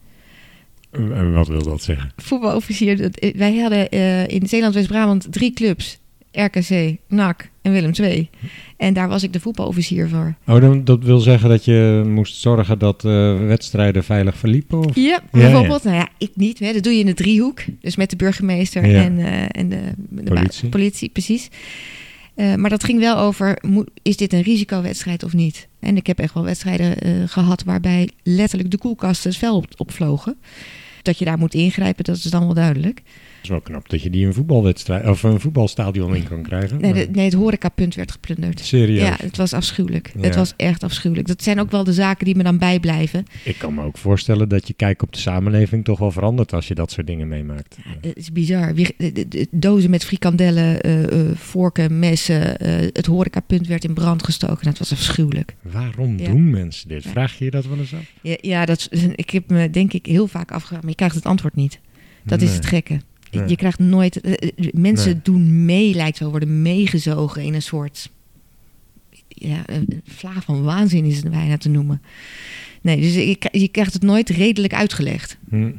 B: En wat wil dat zeggen?
C: Voetbalofficier. eh, Wij hadden eh, in Zeeland-West-Brabant drie clubs. RKC, NAC en Willem II. En daar was ik de voetbalofficier voor.
B: Oh, dan, dat wil zeggen dat je moest zorgen dat eh, wedstrijden veilig verliepen? Of?
C: Ja, bijvoorbeeld. Nou ja, ik niet. Hè. Dat doe je in de driehoek. Dus met de burgemeester
B: Ja.
C: en, eh, en de, de
B: Politie.
C: politie, precies. Eh, maar dat ging wel over, is dit een risicowedstrijd of niet? En ik heb echt wel wedstrijden eh, gehad waarbij letterlijk de koelkasten het veld op, opvlogen. Dat je daar moet ingrijpen, dat is dan wel duidelijk.
B: Is wel knap dat je die een voetbalwedstrijd of een voetbalstadion in kan krijgen.
C: Nee, de, nee het horecapunt werd geplunderd.
B: Serieus?
C: Ja, het was afschuwelijk.
B: Ja.
C: Het was echt afschuwelijk. Dat zijn ook wel de zaken die me dan bijblijven.
B: Ik kan me ook voorstellen dat je kijk op de samenleving toch wel verandert als je dat soort dingen meemaakt.
C: Ja, het is bizar. Dozen met frikandellen, eh, vorken, messen. eh, het horecapunt werd in brand gestoken. Dat was afschuwelijk.
B: Waarom
C: Ja.
B: doen mensen dit? Vraag je je dat wel eens af?
C: Ja, ja dat, ik heb me denk ik heel vaak afgevraagd. Maar je krijgt het antwoord niet. Dat is het gekke.
B: Nee.
C: Je krijgt nooit... eh, eh, mensen
B: Nee.
C: doen mee, lijkt wel, worden meegezogen in een soort... Ja, een vlaag van waanzin is het bijna te noemen. Nee, dus je, je krijgt het nooit redelijk uitgelegd.
B: Hm.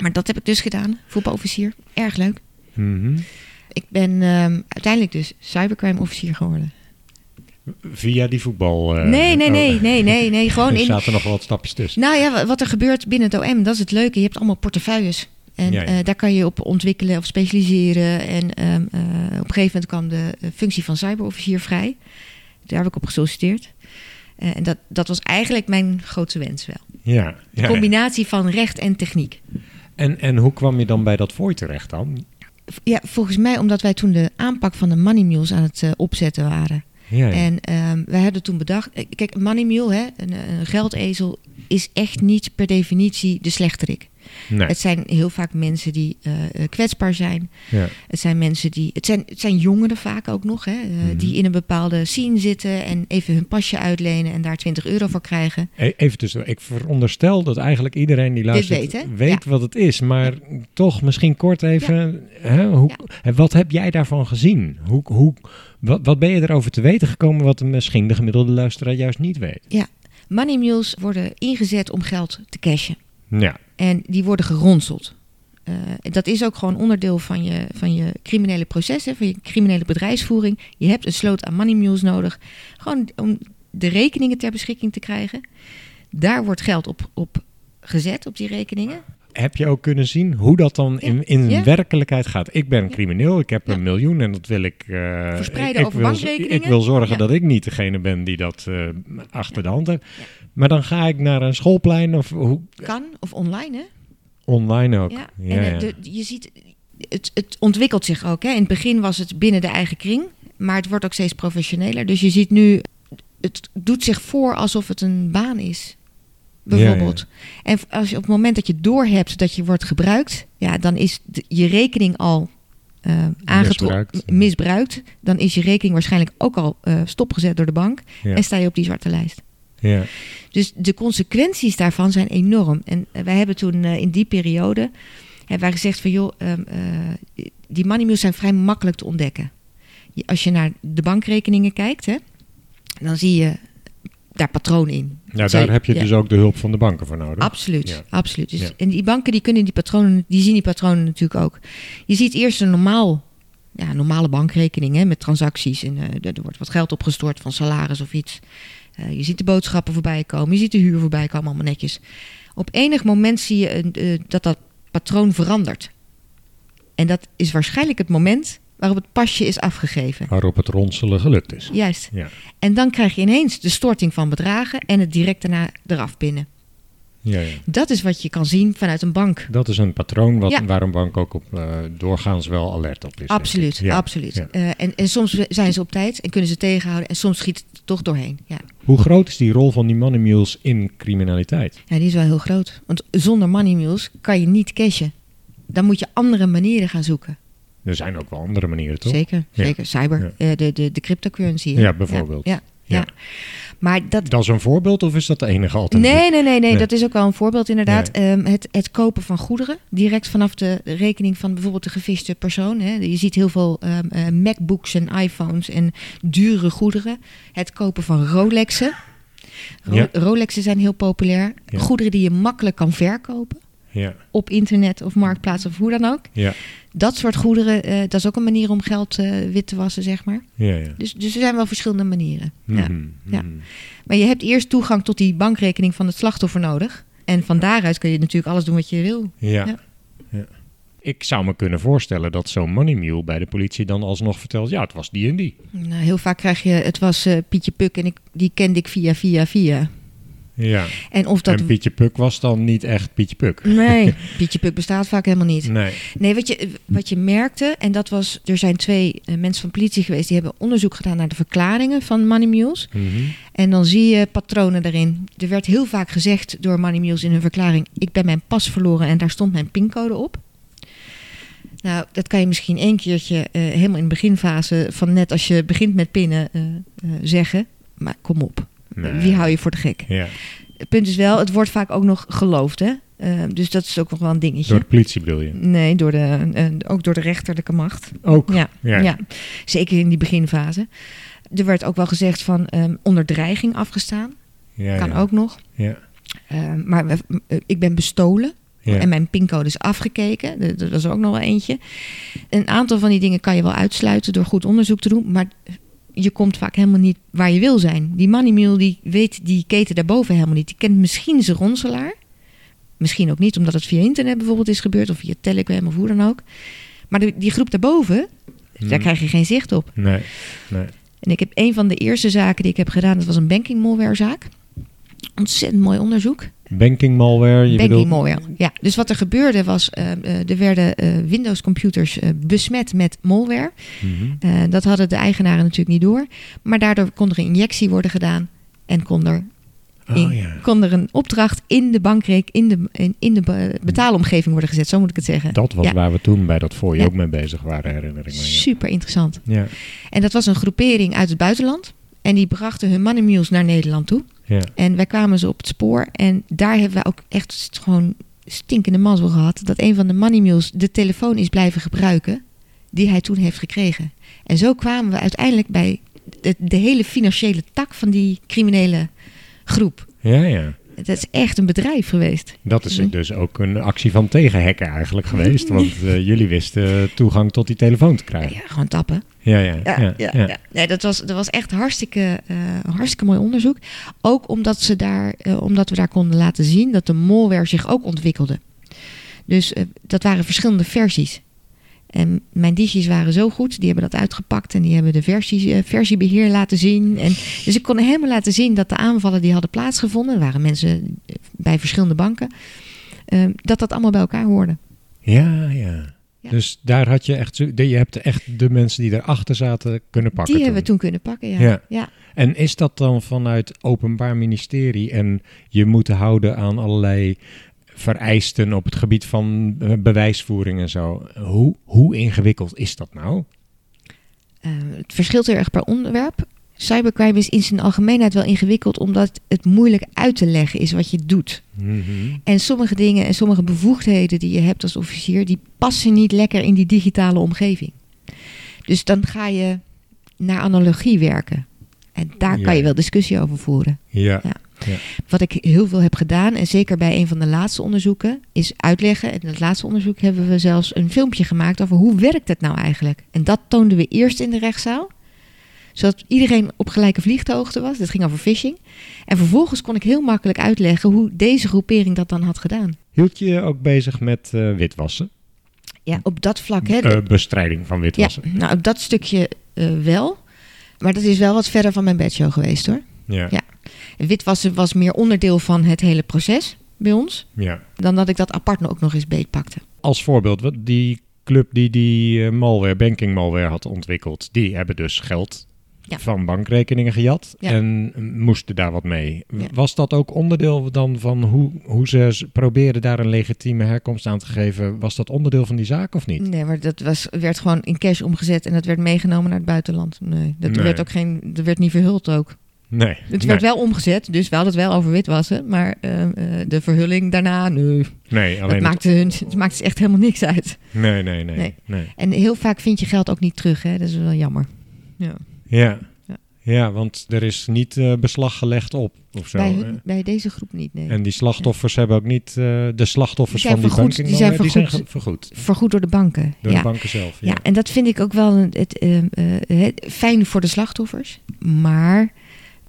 C: Maar dat heb ik dus gedaan. Voetbalofficier. Erg leuk.
B: Mhm.
C: Ik ben ehm, uiteindelijk dus cybercrime officier geworden.
B: Via die voetbal. eh,
C: nee, nee,
B: oh.
C: nee, nee, nee, nee. Gewoon
B: Er
C: in.
B: zaten nog wel wat stapjes tussen.
C: Nou ja, wa- wat er gebeurt binnen het OM, dat is het leuke. Je hebt allemaal portefeuilles. En
B: Ja, ja.
C: eh, daar kan je op ontwikkelen of specialiseren. En ehm, eh, op een gegeven moment kwam de eh, functie van cyberofficier vrij. Daar heb ik op gesolliciteerd. En dat, dat was eigenlijk mijn grootste wens wel.
B: Ja,
C: De combinatie van recht en techniek.
B: En, en hoe kwam je dan bij dat fooi terecht dan?
C: Ja, volgens mij omdat wij toen de aanpak van de money mules aan het opzetten waren.
B: Ja.
C: En ehm wij hadden toen bedacht... Kijk, money mule, hè, een, een geldezel... is echt niet per definitie de slechterik.
B: Nee.
C: Het zijn heel vaak mensen die eh, eh, kwetsbaar zijn.
B: ja.
C: Het zijn mensen die. Het zijn, het zijn jongeren vaak ook nog, hè, eh,
B: Mhm.
C: die in een bepaalde scene zitten en even hun pasje uitlenen en daar 20 euro voor krijgen.
B: E- Even tussen, ik veronderstel dat eigenlijk iedereen die luistert
C: weet, hè?
B: wat het is. Maar toch misschien kort even, hè, hoe, wat heb jij daarvan gezien? Hoe, hoe, wat, wat ben je erover te weten gekomen wat misschien de gemiddelde luisteraar juist niet weet?
C: Money mules worden ingezet om geld te cashen.
B: Ja,
C: En die worden geronseld. Eh, dat is ook gewoon onderdeel van je, van je criminele processen, van je criminele bedrijfsvoering. Je hebt een sloot aan money mules nodig. Gewoon om de rekeningen ter beschikking te krijgen. Daar wordt geld op, op gezet, op die rekeningen.
B: heb je ook kunnen zien hoe dat dan in, in
C: Ja.
B: werkelijkheid gaat. Ik ben crimineel, ik heb
C: Ja.
B: een miljoen en dat wil ik... eh,
C: Verspreiden
B: ik,
C: over
B: wil,
C: bankrekeningen.
B: Ik wil zorgen dat ik niet degene ben die dat eh, achter de hand heeft. Maar dan ga ik naar een schoolplein of hoe,
C: Kan, of online hè?
B: online ook.
C: Ja.
B: Ja,
C: en eh, de, je ziet, het, het ontwikkelt zich ook. Hè? In het begin was het binnen de eigen kring, maar het wordt ook steeds professioneler. Dus je ziet nu, het doet zich voor alsof het een baan is. Bijvoorbeeld. En als je op het moment dat je doorhebt dat je wordt gebruikt, ja, dan is de- je rekening al aangetrokken,
B: Misbruikt.
C: misbruikt. Dan is je rekening waarschijnlijk ook al eh, stopgezet door de bank
B: Ja.
C: en sta je op die zwarte lijst.
B: Ja.
C: Dus de consequenties daarvan zijn enorm. En eh, wij hebben toen eh, in die periode hebben wij gezegd van joh, ehm, eh, die money mules zijn vrij makkelijk te ontdekken. Als je naar de bankrekeningen kijkt, hè, dan zie je daar patronen in. Zij-
B: daar heb je
C: ja.
B: dus ook de hulp van de banken voor nodig.
C: Absoluut,
B: Ja.
C: absoluut. Dus,
B: Ja.
C: En die banken die kunnen die patronen, die zien die patronen natuurlijk ook. Je ziet eerst een normaal, ja, normale bankrekening hè, met transacties. En er wordt wat geld opgestort van salaris of iets. Eh, je ziet de boodschappen voorbij komen, je ziet de huur voorbij komen, allemaal netjes. Op enig moment zie je eh, dat dat patroon verandert. En dat is waarschijnlijk het moment waarop het pasje is afgegeven.
B: Waarop het ronselen gelukt is.
C: Juist.
B: Ja.
C: En dan krijg je ineens de storting van bedragen en het direct daarna eraf pinnen.
B: Ja, ja.
C: Dat is wat je kan zien vanuit een bank.
B: Dat is een patroon wat,
C: Ja.
B: waar een bank ook op eh, doorgaans wel alert op is.
C: Absoluut, absoluut. En, en soms zijn ze op tijd en kunnen ze tegenhouden en soms schiet toch doorheen. Ja.
B: Hoe groot is die rol van die money mules in criminaliteit?
C: ja, die is wel heel groot. Want zonder money mules kan je niet cashen. Dan moet je andere manieren gaan zoeken.
B: Er zijn ook wel andere manieren, toch?
C: Zeker,
B: Ja.
C: zeker. Cyber,
B: Ja.
C: eh, de, de, de cryptocurrency.
B: Ja, bijvoorbeeld.
C: Ja, ja. Maar dat,
B: Dat is een voorbeeld of is dat de enige alternatief?
C: Nee, nee, nee, nee,
B: Nee.
C: dat is ook wel een voorbeeld inderdaad. Ehm, het, het kopen van goederen, direct vanaf de rekening van bijvoorbeeld de geviste persoon. Hè. Je ziet heel veel ehm, eh, MacBooks en iPhones en dure goederen. Het kopen van Rolexen. Ro-
B: Ja.
C: Rolexen zijn heel populair.
B: Ja.
C: Goederen die je makkelijk kan verkopen.
B: Ja,
C: Op internet of marktplaats of hoe dan ook.
B: ja,
C: Dat soort goederen, eh, dat is ook een manier om geld eh, wit te wassen, zeg maar.
B: ja. ja.
C: Dus, dus er zijn wel verschillende manieren. Ja.
B: Mhm,
C: Ja.
B: mhm.
C: Maar je hebt eerst toegang tot die bankrekening van het slachtoffer nodig. En van daaruit kun je natuurlijk alles doen wat je wil.
B: Ja.
C: Ja.
B: ja. Ik zou me kunnen voorstellen dat zo'n money mule bij de politie dan alsnog vertelt... ja, het was die en die.
C: Nou, heel vaak krijg je, het was eh, Pietje Puk en ik, die kende ik via, via, via.
B: Ja.
C: En of dat...
B: En Pietje Puk was dan niet echt Pietje Puk.
C: Nee, Pietje Puk bestaat vaak helemaal niet.
B: Nee.
C: Nee, wat je, wat je merkte, en dat was, er zijn twee eh, mensen van politie geweest, die hebben onderzoek gedaan naar de verklaringen van Money Mules.
B: Mhm.
C: En dan zie je patronen daarin. Er werd heel vaak gezegd door Money Mules in hun verklaring: Ik ben mijn pas verloren en daar stond mijn pincode op. Nou, dat kan je misschien één keertje eh, helemaal in de beginfase van net als je begint met pinnen eh, zeggen. Maar kom op,
B: Nee.
C: wie hou je voor de gek?
B: Ja,
C: Het punt is wel, het wordt vaak ook nog geloofd. Hè? Eh, dus dat is ook nog wel een dingetje.
B: door de politie bedoel je?
C: Nee, door de, ook door de rechterlijke macht.
B: Ook?
C: Ja,
B: Ja.
C: ja. zeker in die beginfase. Er werd ook wel gezegd van ehm, onder dreiging afgestaan.
B: Ja,
C: kan
B: ja.
C: ook nog.
B: Ja.
C: Ehm, maar we- ik ben bestolen.
B: Ja.
C: En mijn pincode is afgekeken. Dat- is ook nog wel eentje. Een aantal van die dingen kan je wel uitsluiten door goed onderzoek te doen. Maar je komt vaak helemaal niet waar je wil zijn. Die money mule die weet die keten daarboven helemaal niet. Die kent misschien zijn ronselaar. Misschien ook niet, omdat het via internet bijvoorbeeld is gebeurd. Of via Telegram of hoe dan ook. Maar de- die groep daarboven, daar
B: Mhm.
C: krijg je geen zicht op.
B: Nee, nee.
C: En ik heb een van de eerste zaken die ik heb gedaan, dat was een banking malware zaak. Ontzettend mooi onderzoek.
B: Banking malware, je
C: banking
B: bedoelt...
C: malware. Ja, dus wat er gebeurde was, eh, eh, er werden eh, Windows computers besmet met malware.
B: Mhm.
C: Dat hadden de eigenaren natuurlijk niet door. Maar daardoor kon er een injectie worden gedaan en kon er, in-
B: Oh ja.
C: kon er een opdracht in de bankreek, in de, in, in de be- betaalomgeving worden gezet. Zo moet ik het zeggen.
B: Dat was
C: Ja.
B: waar we toen bij dat voor je
C: Ja.
B: ook mee bezig waren, herinner ik me.
C: Super interessant.
B: Ja.
C: En dat was een groepering uit het buitenland. En die brachten hun money mules naar Nederland toe.
B: Ja.
C: En wij kwamen ze op het spoor. En daar hebben we ook echt gewoon stinkende mazzel gehad. Dat een van de money mules de telefoon is blijven gebruiken. Die hij toen heeft gekregen. En zo kwamen we uiteindelijk bij de, de hele financiële tak van die criminele groep.
B: ja, ja.
C: Het is echt een bedrijf geweest.
B: Dat is
C: Mhm.
B: dus ook een actie van tegenhacken eigenlijk geweest. Want eh, jullie wisten toegang tot die telefoon te krijgen.
C: Ja, gewoon tappen.
B: Ja,
C: ja, ja.
B: Ja,
C: ja. Nee, dat, was, dat was echt hartstikke, eh, hartstikke mooi onderzoek. Ook omdat, ze daar, eh, omdat we daar konden laten zien dat de malware zich ook ontwikkelde. Dus eh, dat waren verschillende versies. En mijn DJ's waren zo goed, die hebben dat uitgepakt en die hebben de versies, eh, versiebeheer laten zien. En, dus ik kon helemaal laten zien dat de aanvallen die hadden plaatsgevonden, er waren mensen bij verschillende banken, dat dat allemaal bij elkaar hoorde.
B: Ja, ja.
C: Ja.
B: Dus daar had je echt, je hebt echt de mensen die erachter zaten kunnen pakken.
C: die hebben we toen kunnen pakken, ja.
B: Ja.
C: ja.
B: En is dat dan vanuit Openbaar Ministerie en je moet houden aan allerlei vereisten op het gebied van eh, bewijsvoering en zo? Hoe, hoe ingewikkeld is dat nou?
C: Eh, het verschilt heel erg per onderwerp. Cybercrime is in zijn algemeenheid wel ingewikkeld, omdat het moeilijk uit te leggen is wat je doet.
B: Mhm.
C: En sommige dingen en sommige bevoegdheden die je hebt als officier, die passen niet lekker in die digitale omgeving. Dus dan ga je naar analogie werken. En daar
B: Ja.
C: kan je wel discussie over voeren.
B: Ja.
C: Ja. Wat ik heel veel heb gedaan, en zeker bij een van de laatste onderzoeken, is uitleggen. En in het laatste onderzoek hebben we zelfs een filmpje gemaakt over hoe werkt het nou eigenlijk. En dat toonden we eerst in de rechtszaal, zodat iedereen op gelijke vliegtuighoogte was. Dat ging over phishing. En vervolgens kon ik heel makkelijk uitleggen hoe deze groepering dat dan had gedaan.
B: Hield je je ook bezig met eh, witwassen?
C: Ja, op dat vlak. Hè, de-
B: Eh, bestrijding van
C: ja,
B: witwassen?
C: nou, op dat stukje eh, wel. Maar dat is wel wat verder van mijn bedshow geweest hoor.
B: Ja.
C: Ja. Witwassen was meer onderdeel van het hele proces bij ons.
B: ja.
C: Dan dat ik dat apart ook nog eens beetpakte.
B: Als voorbeeld, die club die die malware, banking malware had ontwikkeld, die hebben dus geld
C: Ja.
B: van bankrekeningen gejat
C: Ja.
B: en moesten daar wat mee.
C: Ja.
B: Was dat ook onderdeel dan van hoe, hoe ze probeerden daar een legitieme herkomst aan te geven? Was dat onderdeel van die zaak of niet?
C: Nee, maar dat was, werd gewoon in cash omgezet en dat werd meegenomen naar het buitenland. Nee, dat
B: Nee.
C: werd ook geen, dat werd niet verhuld ook.
B: Nee.
C: Het
B: nee.
C: werd wel omgezet, dus we hadden het wel over witwassen. Maar eh, eh, de verhulling daarna, nee.
B: nee,
C: Dat
B: alleen het-
C: maakte, hun, het maakte echt helemaal niks uit.
B: Nee, nee, nee.
C: Nee.
B: nee.
C: En heel vaak vind je geld ook niet terug, hè? dat is wel jammer. Ja.
B: Ja.
C: Ja.
B: Ja, want er is niet eh, beslag gelegd op of zo.
C: bij, hun- bij deze groep niet, nee.
B: En die slachtoffers hebben ook niet, eh, de slachtoffers
C: Die
B: van die
C: vergoed,
B: banking
C: die zijn
B: malware, die
C: vergoed.
B: zijn vergoed.
C: Vergoed door de banken.
B: Door de banken zelf.
C: Ja, en dat vind ik ook wel een- het, ehm, eh, het- fijn voor de slachtoffers. Maar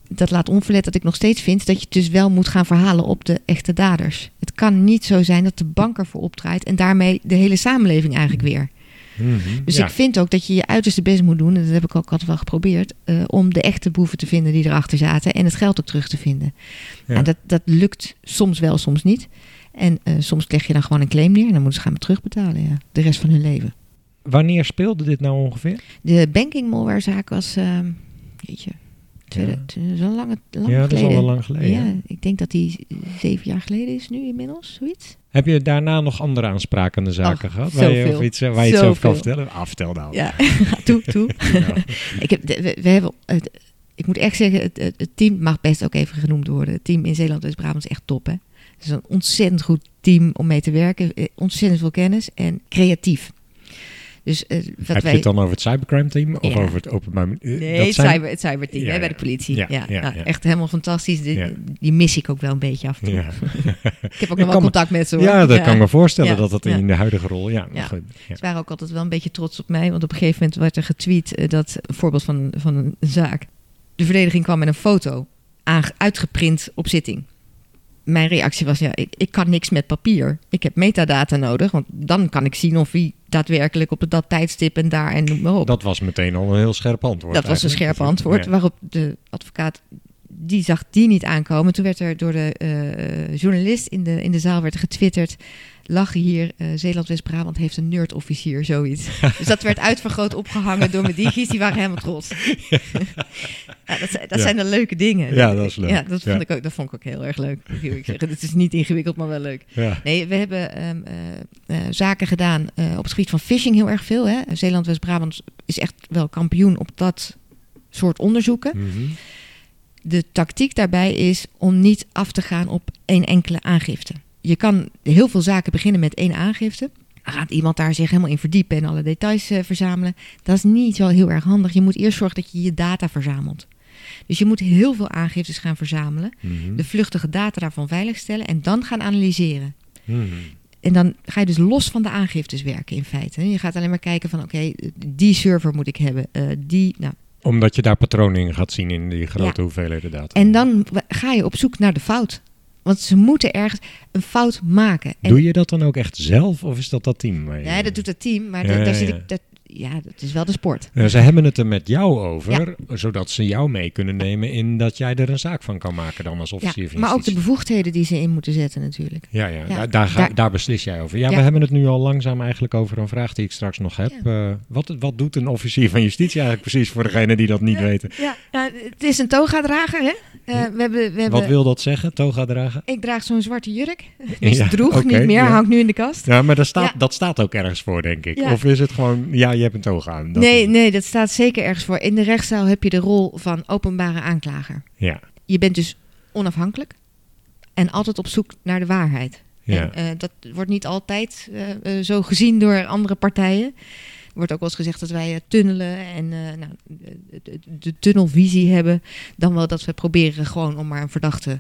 C: dat laat onverlet dat ik nog steeds vind dat je het dus wel moet gaan verhalen op de echte daders. Het kan niet zo zijn dat de bank ervoor opdraait en daarmee de hele samenleving eigenlijk weer.
B: Mhm,
C: Dus
B: ja.
C: ik vind ook dat je je uiterste best moet doen, en dat heb ik ook altijd wel geprobeerd, eh, om de echte boeven te vinden die erachter zaten en het geld ook terug te vinden.
B: Ja.
C: En dat, dat lukt soms wel, soms niet. En eh, soms leg je dan gewoon een claim neer en dan moeten ze gaan terugbetalen, ja, de rest van hun leven.
B: Wanneer speelde dit nou ongeveer?
C: De banking malwarezaak was, ehm jeetje, tweede,
B: Ja.
C: t- dat is wel lang, lang
B: ja, dat is
C: geleden.
B: al wel lang geleden.
C: Ja, ik denk dat die zeven jaar geleden is nu inmiddels, zoiets.
B: Heb je daarna nog andere aansprakende zaken gehad? Waar je, of iets, waar je iets over kan vertellen? Ah, vertel nou.
C: Ja, toe, toe. Ik, heb, we, we hebben, het, ik moet echt zeggen, het, team mag best ook even genoemd worden. Het team in Zeeland-West-Brabant is echt top, hè. Het is een ontzettend goed team om mee te werken. Eh, Ontzettend veel kennis en creatief. Dus eh, wat
B: Heb
C: wij...
B: je het dan over het cybercrime team of
C: Ja.
B: over het openbaar... eh,
C: Nee,
B: dat
C: het,
B: zijn-
C: cyber, het cyberteam
B: Ja,
C: hè, bij de politie.
B: Ja,
C: Ja,
B: ja,
C: nou,
B: ja.
C: Echt helemaal fantastisch. Die, die mis ik ook wel een beetje af en toe. Ik heb ook nog wel
B: me-
C: contact met ze hoor.
B: ja dat kan ik me voorstellen dat dat in de huidige rol... Ja, goed.
C: Ze waren ook altijd wel een beetje trots op mij. Want op een gegeven moment werd er getweet eh, dat een voorbeeld van, van een zaak. De verdediging kwam met een foto uitgeprint op zitting. Mijn reactie was: ja, ik, ik kan niks met papier. Ik heb metadata nodig. Want dan kan ik zien of wie daadwerkelijk op dat tijdstip en daar en noem maar op.
B: Dat was meteen al een heel scherp antwoord.
C: Dat was een scherp antwoord.
B: Ja.
C: Waarop de advocaat, die zag die niet aankomen. Toen werd er door de eh, journalist in de, in de zaal werd getwitterd... Lachen hier, eh, Zeeland-West-Brabant heeft een nerd-officier, zoiets. dus dat werd uitvergroot opgehangen door mijn digi's. Die waren helemaal trots. ja, dat zijn, dat
B: Ja.
C: zijn de leuke dingen.
B: Ja, dat is leuk.
C: Ja, dat, vond. Ik ook, dat vond ik ook heel erg leuk. ik zeggen. Het is niet ingewikkeld, maar wel leuk. Nee, we hebben ehm, eh, eh, zaken gedaan op het gebied van phishing heel erg veel. Zeeland-West-Brabant is echt wel kampioen op dat soort onderzoeken.
B: Mhm.
C: De tactiek daarbij is om niet af te gaan op één enkele aangifte. Je kan heel veel zaken beginnen met één aangifte. Dan gaat iemand daar zich helemaal in verdiepen en alle details eh, verzamelen. Dat is niet zo heel erg handig. Je moet eerst zorgen dat je je data verzamelt. Dus je moet heel veel aangiftes gaan verzamelen.
B: Mhm.
C: De vluchtige data daarvan veiligstellen en dan gaan analyseren.
B: Mhm.
C: En dan ga je dus los van de aangiftes werken in feite. Je gaat alleen maar kijken van oké, die server moet ik hebben. eh, die, nou.
B: Omdat je daar patronen in gaat zien in die grote hoeveelheden data.
C: En dan ga je op zoek naar de fout. Want ze moeten ergens een fout maken. En,
B: Doe je dat dan ook echt zelf of is dat dat team?
C: nee, dat doet het team, maar
B: Ja,
C: da- daar
B: ja,
C: zit
B: ja.
C: ik... Dat, ja, dat is wel de sport.
B: Ze hebben het er met jou over, zodat ze jou mee kunnen nemen in dat jij er een zaak van kan maken dan als
C: Ja,
B: officier van
C: maar ook de bevoegdheden die ze in moeten zetten natuurlijk.
B: Ja, ja,
C: Ja,
B: daar, daar, ga-
C: daar-
B: daar beslis jij over. Ja,
C: Ja.
B: we hebben het nu al langzaam eigenlijk over een vraag die ik straks nog heb. Eh, wat, wat doet een officier van justitie eigenlijk precies voor degenen die dat niet weten?
C: Ja, nou, het is een toga-drager, hè? Eh, we hebben, we hebben,
B: Wat wil dat zeggen, toga dragen?
C: Ik draag zo'n zwarte jurk.
B: Ja,
C: droeg, niet meer.
B: ja.
C: Hangt nu in de kast.
B: Ja, maar dat staat,
C: Ja.
B: dat staat ook ergens voor, denk ik. Of is het gewoon, ja, je hebt een toga aan. Dat
C: nee, nee, dat staat zeker ergens voor. In de rechtszaal heb je de rol van openbare aanklager.
B: Ja,
C: Je bent dus onafhankelijk en altijd op zoek naar de waarheid.
B: ja.
C: En, eh, dat wordt niet altijd eh, zo gezien door andere partijen. Er wordt ook wel eens gezegd dat wij eh, tunnelen en eh, nou, de, tunnelvisie hebben. Dan wel dat we proberen gewoon om maar een verdachte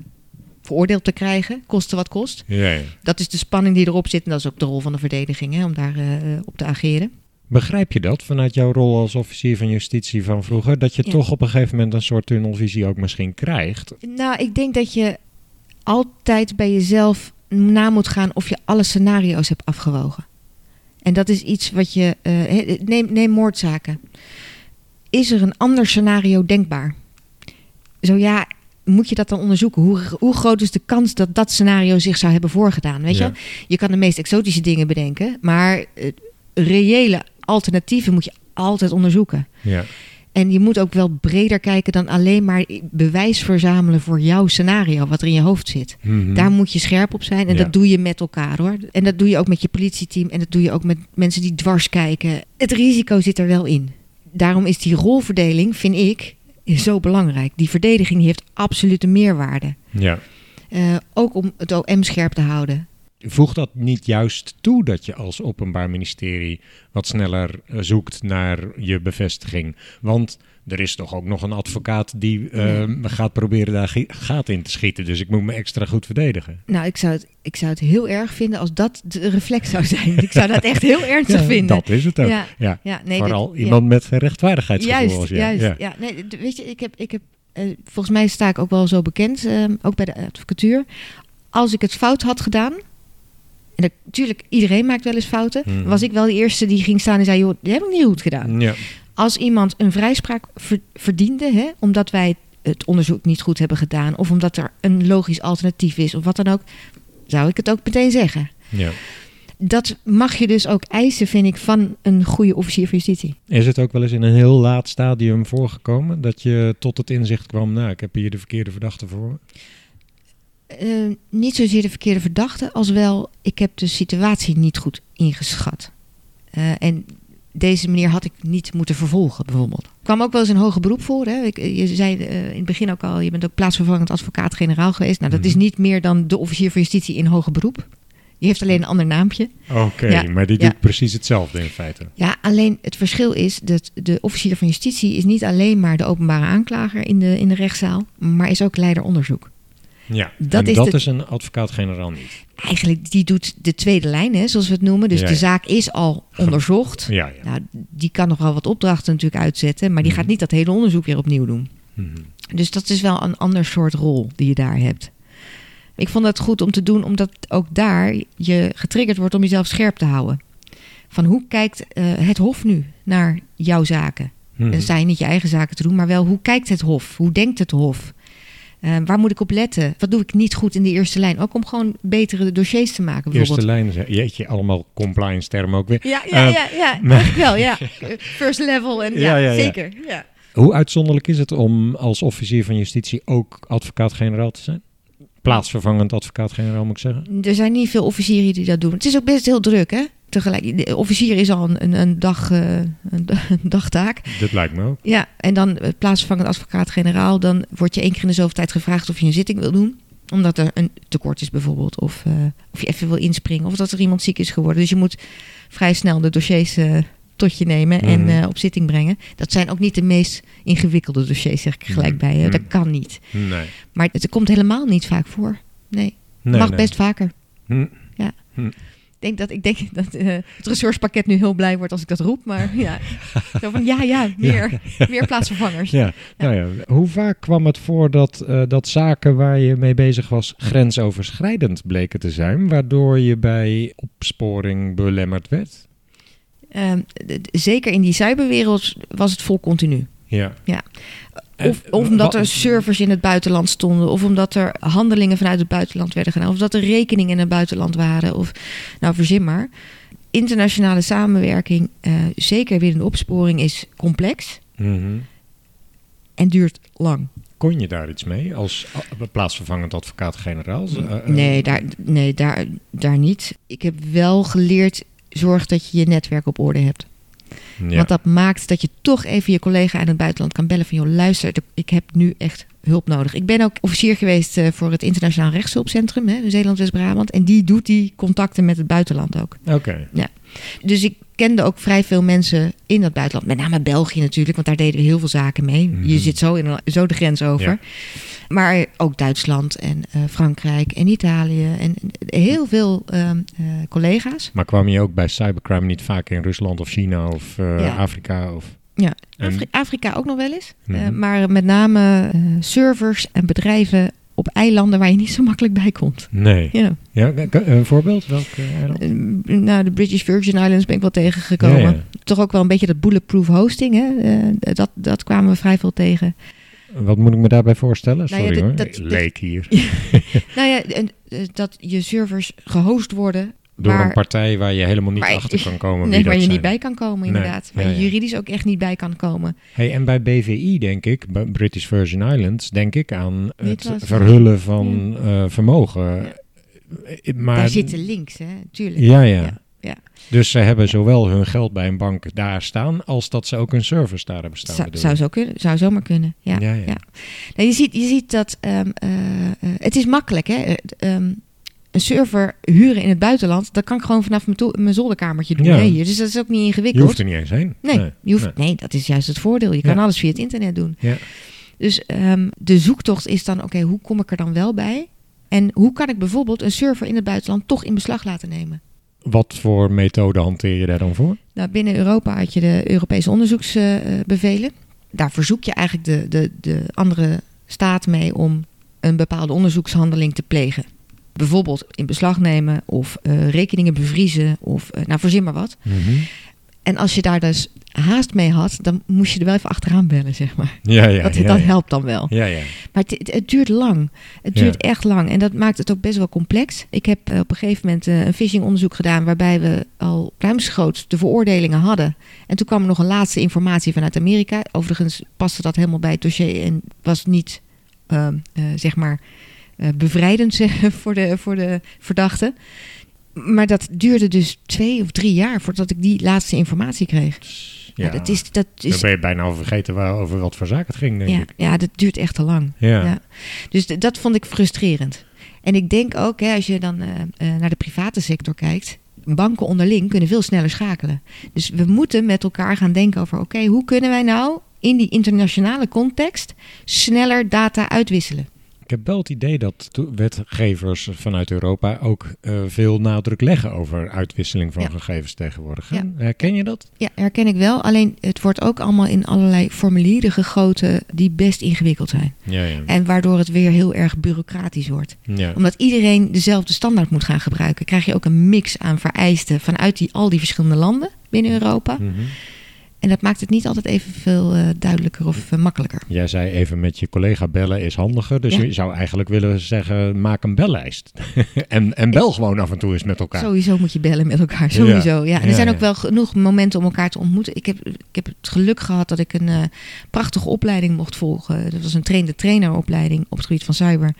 C: veroordeeld te krijgen, koste wat kost.
B: ja, ja.
C: Dat is de spanning die erop zit en dat is ook de rol van de verdediging, hè, om daar eh, op te ageren.
B: Begrijp je dat vanuit jouw rol als officier van justitie van vroeger? Dat je
C: Ja.
B: toch op een gegeven moment een soort tunnelvisie ook misschien krijgt?
C: Nou, ik denk dat je altijd bij jezelf na moet gaan of je alle scenario's hebt afgewogen. En dat is iets wat je. eh, neem, neem moordzaken. Is er een ander scenario denkbaar? Zo ja, moet je dat dan onderzoeken? Hoe, hoe groot is de kans dat dat scenario zich zou hebben voorgedaan? Weet
B: Ja.
C: je? Je kan de meest exotische dingen bedenken, maar eh, reële alternatieven moet je altijd onderzoeken.
B: Ja.
C: En je moet ook wel breder kijken dan alleen maar bewijs verzamelen voor jouw scenario, wat er in je hoofd zit.
B: Mhm.
C: Daar moet je scherp op zijn en
B: Ja.
C: dat doe je met elkaar hoor. En dat doe je ook met je politieteam en dat doe je ook met mensen die dwars kijken. Het risico zit er wel in. Daarom is die rolverdeling, vind ik, zo belangrijk. Die verdediging heeft absolute meerwaarde.
B: ja.
C: Eh, ook om het OM scherp te houden.
B: Voegt dat niet juist toe dat je als openbaar ministerie wat sneller eh, zoekt naar je bevestiging? Want er is toch ook nog een advocaat die eh, gaat proberen daar gaten in te schieten. Dus ik moet me extra goed verdedigen.
C: Nou, ik zou, het, ik zou het heel erg vinden als dat de reflex zou zijn. Ik zou dat echt heel ernstig
B: Ja,
C: vinden.
B: Dat is het ook.
C: Ja,
B: Ja.
C: ja, nee,
B: Vooral
C: dit-
B: iemand met rechtvaardigheidsgevoel.
C: Juist, juist.
B: Ja.
C: Nee, weet je, ik heb, ik heb eh, volgens mij sta ik ook wel zo bekend, ehm, ook bij de advocatuur. Als ik het fout had gedaan, en dat- natuurlijk, iedereen maakt wel eens fouten,
B: Mhm.
C: was ik wel de eerste die ging staan en zei, joh, die heb ik niet goed gedaan.
B: Ja.
C: Als iemand een vrijspraak ver- verdiende, hè, omdat wij het onderzoek niet goed hebben gedaan, of omdat er een logisch alternatief is, of wat dan ook, zou ik het ook meteen zeggen.
B: Ja.
C: Dat mag je dus ook eisen, vind ik, van een goede officier van justitie.
B: Is het ook wel eens in een heel laat stadium voorgekomen dat je tot het inzicht kwam, nou, ik heb hier de verkeerde verdachte voor me?
C: Eh, niet zozeer de verkeerde verdachte, als wel ik heb de situatie niet goed ingeschat. Eh, en deze meneer had ik niet moeten vervolgen, bijvoorbeeld. Kwam ook wel eens een hoger beroep voor. Hè? Ik, je zei eh, in het begin ook al, je bent ook plaatsvervangend advocaat-generaal geweest. Nou, dat is
B: Mhm.
C: niet meer dan de officier van justitie in hoger beroep. Die heeft alleen een ander naampje.
B: Oké,
C: Ja,
B: maar die
C: ja.
B: doet precies hetzelfde in feite.
C: Ja, alleen het verschil is dat de officier van justitie is niet alleen maar de openbare aanklager in de, in de rechtszaal, maar is ook leider onderzoek.
B: Ja,
C: Dat
B: en
C: is
B: dat
C: de-
B: is een advocaat-generaal niet.
C: Eigenlijk, die doet de tweede lijn, hè, zoals we het noemen. Dus
B: Ja,
C: de
B: ja.
C: zaak is al onderzocht.
B: Ja.
C: Nou, die kan nog wel wat opdrachten natuurlijk uitzetten, maar die
B: Mhm.
C: gaat niet dat hele onderzoek weer opnieuw doen.
B: Mhm.
C: Dus dat is wel een ander soort rol die je daar hebt. Ik vond het goed om te doen, omdat ook daar je getriggerd wordt om jezelf scherp te houden. Van hoe kijkt eh, het Hof nu naar jouw zaken?
B: Mhm.
C: En je niet je eigen zaken te doen, maar wel hoe kijkt het Hof? Hoe denkt het Hof? Eh, waar moet ik op letten? Wat doe ik niet goed in de eerste lijn? Ook om gewoon betere dossiers te maken,
B: Eerste lijn, jeetje, allemaal compliance termen ook weer.
C: Ja, ja,
B: Eh,
C: ja, ja, eigenlijk wel, ja. First level en ja,
B: Ja, ja, ja.
C: zeker. Ja.
B: Hoe uitzonderlijk is het om als officier van justitie ook advocaat-generaal te zijn? Plaatsvervangend advocaat-generaal moet ik zeggen.
C: Er zijn niet veel officieren die dat doen. Het is ook best heel druk, hè? Tegelijk, de officier is al een, een, dag, eh, een, da- een dagtaak.
B: Dat lijkt me ook.
C: Ja, en dan eh, plaatsvervangend advocaat-generaal. Dan word je één keer in de zoveel tijd gevraagd of je een zitting wil doen. Omdat er een tekort is bijvoorbeeld. Of, eh, of je even wil inspringen. Of dat er iemand ziek is geworden. Dus je moet vrij snel de dossiers tot je nemen en
B: Mhm.
C: op zitting brengen. Dat zijn ook niet de meest ingewikkelde dossiers, zeg ik gelijk bij. Hè? Dat
B: Mhm.
C: kan niet.
B: Nee.
C: Maar het komt helemaal niet vaak voor. Nee,
B: nee
C: mag
B: nee.
C: best vaker.
B: Hm.
C: Ja. Denk dat, ik denk dat eh, het resourcepakket nu heel blij wordt als ik dat roep. Maar ja, zo van ja, ja, meer, meer plaatsvervangers.
B: Ja. Nou ja, hoe vaak kwam het voor dat, eh, dat zaken waar je mee bezig was grensoverschrijdend bleken te zijn, waardoor je bij opsporing belemmerd werd?
C: Ehm, zeker in die cyberwereld was het vol continu.
B: Ja.
C: Ja.
B: En
C: Of, of omdat er servers in het buitenland stonden, of omdat er handelingen vanuit het buitenland werden gedaan, of dat er rekeningen in het buitenland waren, of nou verzin maar. Internationale samenwerking, eh, zeker weer in opsporing, is complex
B: Mhm.
C: en duurt lang.
B: Kon je daar iets mee als plaatsvervangend advocaat-generaal? Eh, eh,
C: Nee, daar, nee daar, daar niet. Ik heb wel geleerd, zorg dat je je netwerk op orde hebt.
B: Ja.
C: Want dat maakt dat je toch even je collega uit het buitenland kan bellen van... joh, luister, ik heb nu echt hulp nodig. Ik ben ook officier geweest eh, voor het Internationaal Rechtshulpcentrum... Hè, in Zeeland-West-Brabant. En die doet die contacten met het buitenland ook.
B: Oké.
C: Dus ik kende ook vrij veel mensen in dat buitenland. Met name België natuurlijk, want daar deden we heel veel zaken mee.
B: Mhm.
C: Je zit zo, in, zo de grens over.
B: Ja.
C: Maar ook Duitsland en eh, Frankrijk en Italië. En heel veel ehm, eh, collega's.
B: Maar kwam je ook bij cybercrime niet vaak in Rusland of China of eh,
C: Ja.
B: Afrika? Of...
C: Ja, Afri- Afrika ook nog wel eens.
B: Mhm.
C: maar met name servers en bedrijven op eilanden waar je niet zo makkelijk bij komt.
B: Nee.
C: Ja.
B: Ja, een voorbeeld? Welk eiland?
C: Eh, nou, de British Virgin Islands ben ik wel tegengekomen.
B: Ja, ja.
C: Toch ook wel een beetje dat bulletproof hosting. Hè? Eh, dat, dat kwamen we vrij veel tegen.
B: Wat moet ik me daarbij voorstellen?
C: Nou ja,
B: Sorry hoor,
C: dat-
B: ik
C: dit-
B: leek hier.
C: Nou ja, eh, dat je servers gehost worden.
B: Door een partij waar je helemaal niet achter kan komen
C: nee, waar
B: dat
C: je niet bij kan komen,
B: Nee,
C: inderdaad. Waar
B: ja,
C: je
B: ja.
C: juridisch ook echt niet bij kan komen.
B: Hey, en bij BVI denk ik, bij British Virgin Islands, denk ik aan het verhullen van eh, vermogen. Eh, Maar,
C: Daar zitten links, hè, tuurlijk.
B: Ja, ja.
C: Ja.
B: Dus ze hebben zowel hun geld bij een bank daar staan, als dat ze ook hun servers daar hebben staan.
C: Zou, zou, zo kunnen, zou zomaar kunnen. Ja,
B: Ja,
C: ja.
B: ja.
C: Nou, je, ziet, je ziet dat eh, eh, het is makkelijk. Hè? Eh, ehm, een server huren in het buitenland, dat kan ik gewoon vanaf mijn, mijn zolderkamertje doen.
B: Ja.
C: hè, hier. Dus dat is ook niet
B: Je
C: ingewikkeld.
B: hoeft er niet eens heen.
C: nee, je hoeft,
B: nee.
C: nee, dat is juist het voordeel. Je kan alles via het internet doen.
B: Ja.
C: Dus ehm, de zoektocht is dan, oké, hoe kom ik er dan wel bij? En hoe kan ik bijvoorbeeld een server in het buitenland toch in beslag laten nemen?
B: Wat voor methode hanteer je daar dan voor?
C: Nou, binnen Europa had je de Europese onderzoeksbevelen. Daar verzoek je eigenlijk de, de, de andere staat mee om een bepaalde onderzoekshandeling te plegen. Bijvoorbeeld in beslag nemen of eh, rekeningen bevriezen of eh, nou verzin maar wat.
B: Mhm.
C: En als je daar dus haast mee had, dan moest je er wel even achteraan bellen, zeg maar.
B: Ja, ja,
C: dat
B: ja,
C: dat
B: ja.
C: helpt dan wel.
B: Ja, ja.
C: Maar het, het, het duurt lang. Het
B: Ja.
C: duurt echt lang. En dat maakt het ook best wel complex. Ik heb eh, op een gegeven moment een phishingonderzoek gedaan... waarbij we al ruimschoots de veroordelingen hadden. En toen kwam er nog een laatste informatie vanuit Amerika. Overigens paste dat helemaal bij het dossier... en was niet, ehm, eh, zeg maar, bevrijdend zeg, voor, de, voor de verdachte. Maar dat duurde dus twee of drie jaar... voordat ik die laatste informatie kreeg. Ja,
B: Ja.
C: dat is... Dat
B: Dan
C: is
B: ben je bijna al vergeten waar, over wat voor zaak het ging, denk
C: ja,
B: ik.
C: ja, dat duurt echt te lang.
B: Ja.
C: Ja. Dus dat vond ik frustrerend. En ik denk ook, hè, als je dan eh, eh, naar de private sector kijkt, banken onderling kunnen veel sneller schakelen. Dus we moeten met elkaar gaan denken over, oké, hoe kunnen wij nou in die internationale context sneller data uitwisselen?
B: Ik heb wel het idee dat wetgevers vanuit Europa ook eh, veel nadruk leggen over uitwisseling van
C: Ja.
B: gegevens tegenwoordig.
C: Ja.
B: Herken je dat?
C: Ja, herken ik wel. Alleen het wordt ook allemaal in allerlei formulieren gegoten die best ingewikkeld zijn.
B: Ja, ja.
C: En waardoor het weer heel erg bureaucratisch wordt.
B: ja.
C: Omdat iedereen dezelfde standaard moet gaan gebruiken, krijg je ook een mix aan vereisten vanuit die, al die verschillende landen binnen Europa.
B: Mhm.
C: En dat maakt het niet altijd even veel eh, duidelijker of eh, makkelijker.
B: Jij zei even met je collega bellen is handiger. Dus
C: Ja.
B: je zou eigenlijk willen zeggen, maak een bellijst. en, en bel gewoon af en toe eens met elkaar.
C: Sowieso moet je bellen met elkaar, sowieso. Ja. En er
B: Ja,
C: zijn ook wel genoeg momenten om elkaar te ontmoeten. Ik heb, ik heb het geluk gehad dat ik een eh, prachtige opleiding mocht volgen. Dat was een trainde traineropleiding op het gebied van cyber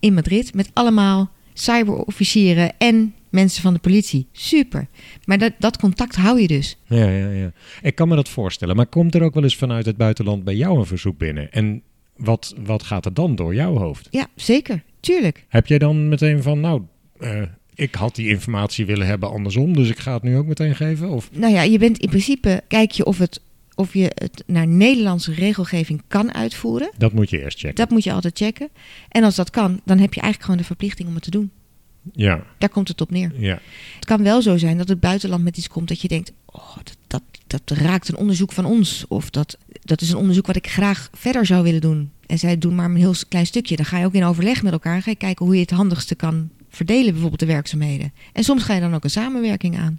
C: in Madrid. Met allemaal cyberofficieren en mensen van de politie. Super. Maar dat, dat contact hou je dus.
B: Ja, ja, ja. Ik kan me dat voorstellen. Maar komt er ook wel eens vanuit het buitenland bij jou een verzoek binnen? En wat, wat gaat er dan door jouw hoofd?
C: Ja, zeker. Tuurlijk.
B: Heb jij dan meteen van, nou, eh, ik had die informatie willen hebben andersom, dus ik ga het nu ook meteen geven? Of
C: Nou ja, je bent in principe, kijk je of, het, of je het naar Nederlandse regelgeving kan uitvoeren.
B: dat moet je eerst checken.
C: Dat moet je altijd checken. En als dat kan, dan heb je eigenlijk gewoon de verplichting om het te doen.
B: Ja,
C: Daar komt het op neer.
B: ja.
C: Het kan wel zo zijn dat het buitenland met iets komt dat je denkt, oh, dat, dat, dat raakt een onderzoek van ons. Of dat, dat is een onderzoek wat ik graag verder zou willen doen. En zij doen maar een heel klein stukje. Dan ga je ook in overleg met elkaar ga je kijken hoe je het handigste kan verdelen, bijvoorbeeld de werkzaamheden. En soms ga je dan ook een samenwerking aan.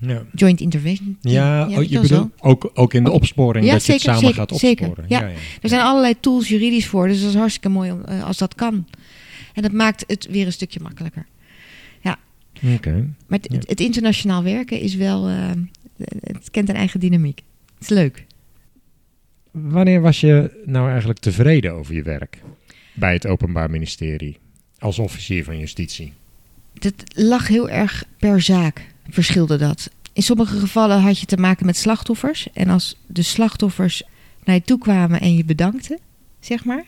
B: ja.
C: Joint intervention.
B: Ja, oh, je bedoelt ook, ook in de opsporing
C: Ja,
B: dat je het
C: zeker,
B: samen
C: zeker,
B: gaat
C: zeker.
B: opsporen.
C: Ja. Er zijn allerlei tools juridisch voor, dus dat is hartstikke mooi om, eh, als dat kan. En dat maakt het weer een stukje makkelijker.
B: Oké.
C: Maar het,
B: Ja.
C: het internationaal werken is wel, eh, het kent een eigen dynamiek. Het is leuk.
B: Wanneer was je nou eigenlijk tevreden over je werk bij het Openbaar Ministerie als officier van justitie?
C: Dat lag heel erg per zaak, verschilde dat. In sommige gevallen had je te maken met slachtoffers. En als de slachtoffers naar je toe kwamen en je bedankten, zeg maar,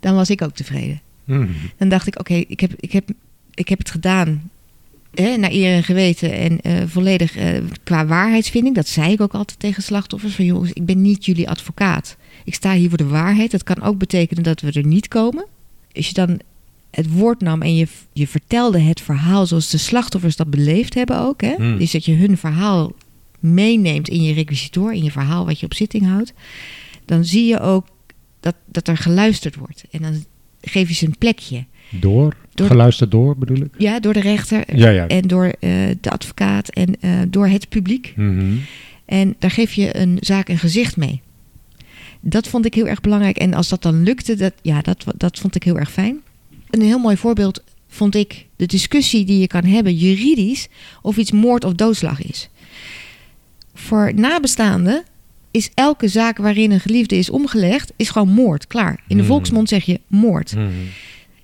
C: dan was ik ook tevreden.
B: Mhm.
C: Dan dacht ik, oké, ik, heb, ik, heb, ik heb het gedaan hè, naar eer en geweten en eh, volledig eh, qua waarheidsvinding. Dat zei ik ook altijd tegen slachtoffers. Van jongens, ik ben niet jullie advocaat. Ik sta hier voor de waarheid. Dat kan ook betekenen dat we er niet komen. Als je dan het woord nam en je, je vertelde het verhaal zoals de slachtoffers dat beleefd hebben ook. Hè?
B: Hmm.
C: Dus dat je hun verhaal meeneemt in je requisitor, in je verhaal wat je op zitting houdt. Dan zie je ook dat, dat er geluisterd wordt. En dan geef je ze een plekje.
B: Door?
C: Door-
B: Geluisterd door bedoel ik?
C: Ja, door de rechter
B: Ja, ja.
C: en door eh, de advocaat en eh, door het publiek.
B: Mhm.
C: En daar geef je een zaak een gezicht mee. Dat vond ik heel erg belangrijk. En als dat dan lukte, dat, ja, dat, dat vond ik heel erg fijn. Een heel mooi voorbeeld vond ik de discussie die je kan hebben juridisch of iets moord of doodslag is. Voor nabestaanden is elke zaak waarin een geliefde is omgelegd, is gewoon moord. Klaar. In de
B: Hmm.
C: volksmond zeg je moord.
B: Mhm.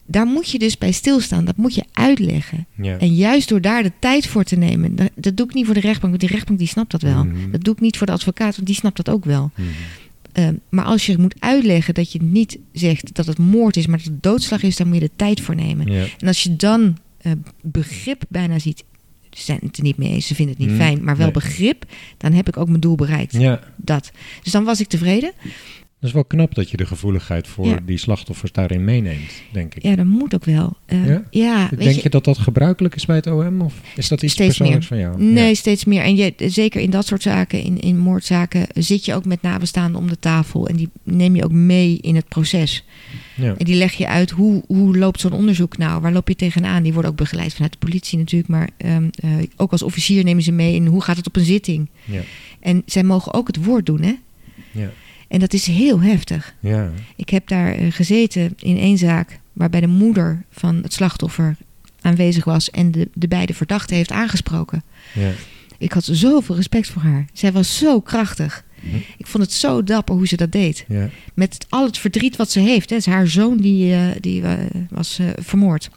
C: Daar moet je dus bij stilstaan. Dat moet je uitleggen. En juist door daar de tijd voor te nemen, dat, dat doe ik niet voor de rechtbank, want die rechtbank die snapt dat wel.
B: Mhm.
C: Dat doe ik niet voor de advocaat, want die snapt dat ook wel. Ehm, maar als je moet uitleggen dat je niet zegt dat het moord is, maar dat het doodslag is, dan moet je de tijd voor nemen. En als je dan eh, begrip bijna ziet, ze zijn het er niet mee eens, ze vinden het niet
B: Mhm.
C: fijn, maar wel
B: Nee.
C: begrip, dan heb ik ook mijn doel bereikt.
B: ja.
C: Dat. Dus dan was ik tevreden.
B: Dat is wel knap dat je de gevoeligheid voor
C: Ja.
B: die slachtoffers daarin meeneemt, denk ik.
C: Ja, dat moet ook wel. Eh,
B: Ja?
C: ja, weet
B: Denk
C: je,
B: je dat dat gebruikelijk is bij het OM? Of is dat iets persoonlijks van jou?
C: Nee,
B: Ja.
C: steeds meer. En je, zeker in dat soort zaken, in, in moordzaken, zit je ook met nabestaanden om de tafel. En die neem je ook mee in het proces.
B: Ja.
C: En die leg je uit hoe, hoe loopt zo'n onderzoek nou? Waar loop je tegenaan? Die worden ook begeleid vanuit de politie natuurlijk. Maar ehm, eh, ook als officier nemen ze mee in hoe gaat het op een zitting.
B: Ja.
C: En zij mogen ook het woord doen, hè?
B: Ja.
C: En dat is heel heftig.
B: Ja.
C: Ik heb daar eh, gezeten in één zaak waarbij de moeder van het slachtoffer aanwezig was en de, de beide verdachten heeft aangesproken.
B: Ja.
C: Ik had zoveel respect voor haar. Zij was zo krachtig.
B: Hm.
C: Ik vond het zo dapper hoe ze dat deed.
B: Ja.
C: Met al het verdriet wat ze heeft. Hè. Haar zoon die, eh, die eh, was vermoord.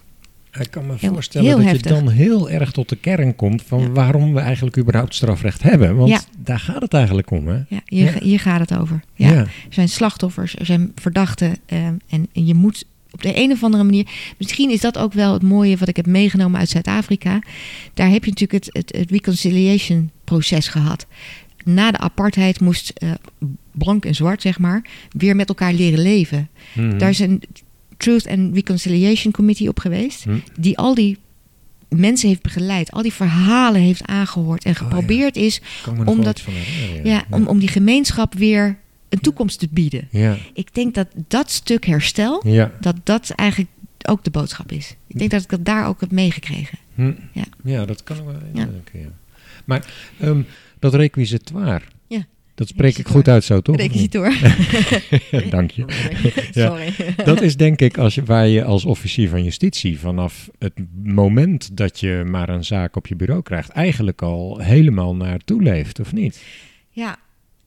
B: Ik kan me
C: Heel-
B: voorstellen
C: heel
B: dat
C: heftig.
B: je dan heel erg tot de kern komt van
C: Ja.
B: waarom we eigenlijk überhaupt strafrecht hebben. Want
C: Ja.
B: daar gaat het eigenlijk om, hè?
C: Ja, hier,
B: Ja.
C: hier gaat het over. Ja. Er zijn slachtoffers, er zijn verdachten. eh, en, en je moet op de een of andere manier. Misschien is dat ook wel het mooie wat ik heb meegenomen uit Zuid-Afrika. Daar heb je natuurlijk het, het, het reconciliation proces gehad. Na de apartheid moest eh, blank en zwart, zeg maar, weer met elkaar leren leven.
B: Mhm.
C: Daar is een Truth and Reconciliation Committee op geweest.
B: Hm.
C: Die al die mensen heeft begeleid. Al die verhalen heeft aangehoord. En
B: Oh, ja.
C: geprobeerd is
B: van herinneren,
C: ja, om, om die gemeenschap weer een toekomst te bieden.
B: ja.
C: Ik denk dat dat stuk herstel, dat dat eigenlijk ook de boodschap is. Ik denk dat ik dat daar ook heb meegekregen.
B: Hm.
C: Ja.
B: dat kan wel. Maar ehm, dat requisitoire. Dat spreek ik goed uit zo, toch?
C: Requisitor.
B: Dank je. Ja.
C: Sorry.
B: Dat is denk ik als je, waar je als officier van justitie vanaf het moment dat je maar een zaak op je bureau krijgt, eigenlijk al helemaal naartoe leeft, of niet?
C: Ja.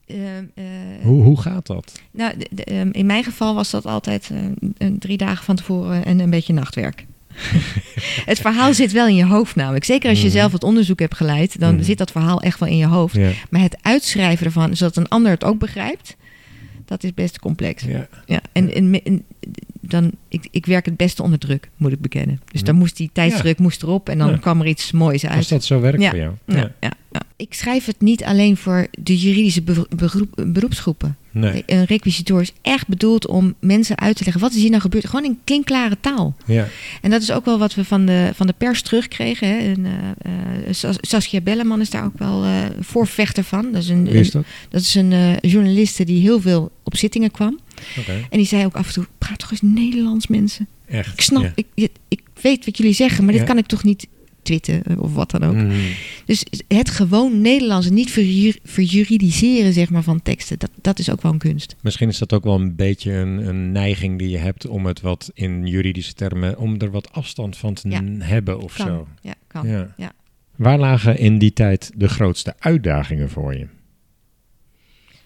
C: ehm, eh,
B: Hoe, hoe gaat dat?
C: nou, de- de, ehm, in mijn geval was dat altijd eh, drie dagen van tevoren en een beetje nachtwerk. het verhaal zit wel in je hoofd namelijk. Zeker als je
B: Mhm.
C: zelf het onderzoek hebt geleid, dan
B: Mhm.
C: zit dat verhaal echt wel in je hoofd.
B: Ja.
C: Maar het uitschrijven ervan, zodat een ander het ook begrijpt, dat is best complex.
B: Ja.
C: Ja, en, en, en dan, ik, ik werk het beste onder druk, moet ik bekennen. Dus dan moest die tijdsdruk moest erop en dan
B: Ja.
C: kwam er iets moois uit.
B: Als dat zo werkt
C: Ja.
B: voor jou?
C: Ja, ja, ja. Ik schrijf het niet alleen voor de juridische beroep- beroep- beroepsgroepen.
B: Nee.
C: Een requisitor is echt bedoeld om mensen uit te leggen wat is hier nou gebeurd. Gewoon in klinkklare taal.
B: Ja.
C: En dat is ook wel wat we van de, van de pers terugkregen. Hè. En, eh, eh, Sas- Saskia Belleman is daar ook wel eh, voorvechter van. Dat is een,
B: is dat?
C: dat is een eh, journaliste die heel veel op zittingen kwam. En die zei ook af en toe, praat toch eens Nederlands mensen.
B: Echt.
C: Ik snap,
B: Ja.
C: ik, ik, weet wat jullie zeggen, maar dit kan ik toch niet twitten eh, of wat dan ook.
B: Mhm.
C: Dus het gewoon Nederlands niet verju- verjuridiseren zeg maar, van teksten, dat, dat is ook wel een kunst.
B: Misschien is dat ook wel een beetje een, een neiging die je hebt om het wat in juridische termen, om er wat afstand van te
C: Ja.
B: hebben of
C: Kan.
B: zo.
C: Ja, kan.
B: Ja.
C: Ja.
B: Waar lagen in die tijd de grootste uitdagingen voor je?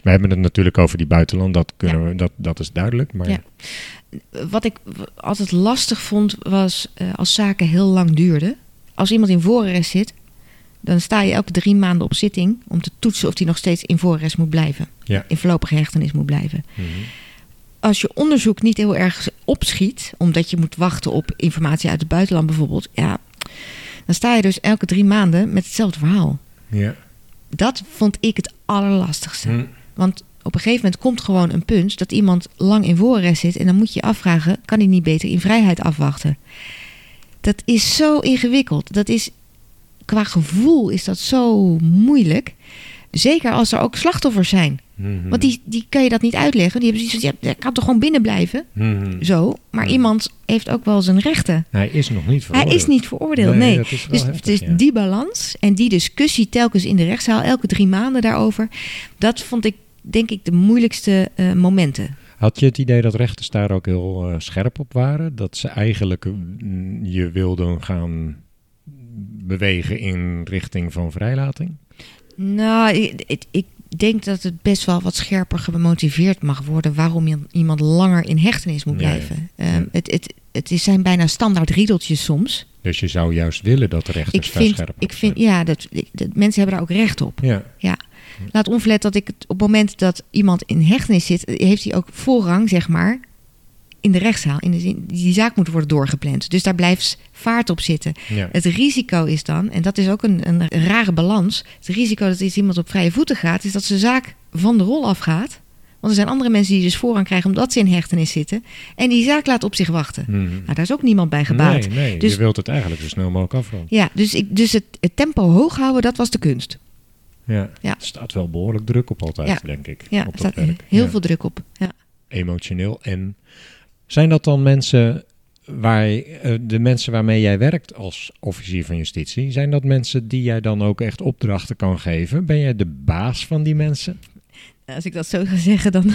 B: We hebben het natuurlijk over die buitenland, dat, kunnen we, dat, dat is duidelijk. Maar
C: Ja. Wat ik altijd lastig vond, was eh, als zaken heel lang duurden. Als iemand in voorarrest zit, dan sta je elke drie maanden op zitting om te toetsen of hij nog steeds in voorarrest moet blijven.
B: Ja.
C: In voorlopige hechtenis moet blijven.
B: Mhm.
C: Als je onderzoek niet heel erg opschiet, omdat je moet wachten op informatie uit het buitenland bijvoorbeeld, ja, dan sta je dus elke drie maanden met hetzelfde verhaal.
B: ja.
C: Dat vond ik het allerlastigste.
B: Hm.
C: Want op een gegeven moment komt gewoon een punt dat iemand lang in voorarrest zit. En dan moet je je afvragen, kan hij niet beter in vrijheid afwachten? Dat is zo ingewikkeld. Dat is, qua gevoel is dat zo moeilijk. Zeker als er ook slachtoffers zijn.
B: Mhm.
C: Want die, die kan je dat niet uitleggen. Die hebben zoiets van, ja, kan toch gewoon binnen blijven?
B: Mhm.
C: Zo. Maar
B: Ja.
C: iemand heeft ook wel zijn rechten.
B: Hij is nog niet veroordeeld.
C: Hij is niet veroordeeld, nee.
B: is
C: Dus,
B: heftig,
C: dus
B: ja.
C: die balans en die discussie telkens in de rechtszaal, elke drie maanden daarover, dat vond ik denk ik de moeilijkste eh, momenten.
B: Had je het idee dat rechters daar ook heel eh, scherp op waren? Dat ze eigenlijk mm, je wilden gaan bewegen in richting van vrijlating?
C: Nou, ik, ik- denk dat het best wel wat scherper gemotiveerd mag worden waarom iemand langer in hechtenis moet
B: Ja, ja.
C: blijven. Ehm, het, het, zijn bijna standaard riedeltjes soms.
B: Dus je zou juist willen dat de rechters
C: Ik
B: daar
C: vind,
B: scherp op
C: ik vind ja, dat, dat, mensen hebben daar ook recht op.
B: Ja,
C: Laat onverlet dat ik het op het moment dat iemand in hechtenis zit, heeft hij ook voorrang, zeg maar, in de rechtszaal. In de zin, die zaak moet worden doorgepland. Dus daar blijft vaart op zitten.
B: ja.
C: Het risico is dan, en dat is ook een, een rare balans. Het risico dat iets iemand op vrije voeten gaat, is dat zijn zaak van de rol afgaat. Want er zijn andere mensen die dus voorrang krijgen omdat ze in hechtenis zitten. En die zaak laat op zich wachten.
B: Mhm.
C: Nou, daar is ook niemand bij gebaat.
B: Nee, nee
C: Dus-
B: je wilt het eigenlijk zo snel mogelijk afronden.
C: Ja, dus, ik, dus het, het tempo hoog houden, dat was de kunst.
B: Ja.
C: Ja.
B: Er staat wel behoorlijk druk op altijd,
C: Ja.
B: denk ik.
C: Ja,
B: op
C: er
B: dat
C: staat
B: werk.
C: heel
B: Ja.
C: veel druk op. Ja.
B: Emotioneel. En zijn dat dan mensen waar eh, de mensen waarmee jij werkt als officier van justitie, zijn dat mensen die jij dan ook echt opdrachten kan geven? Ben jij de baas van die mensen?
C: Als ik dat zo ga zeggen, dan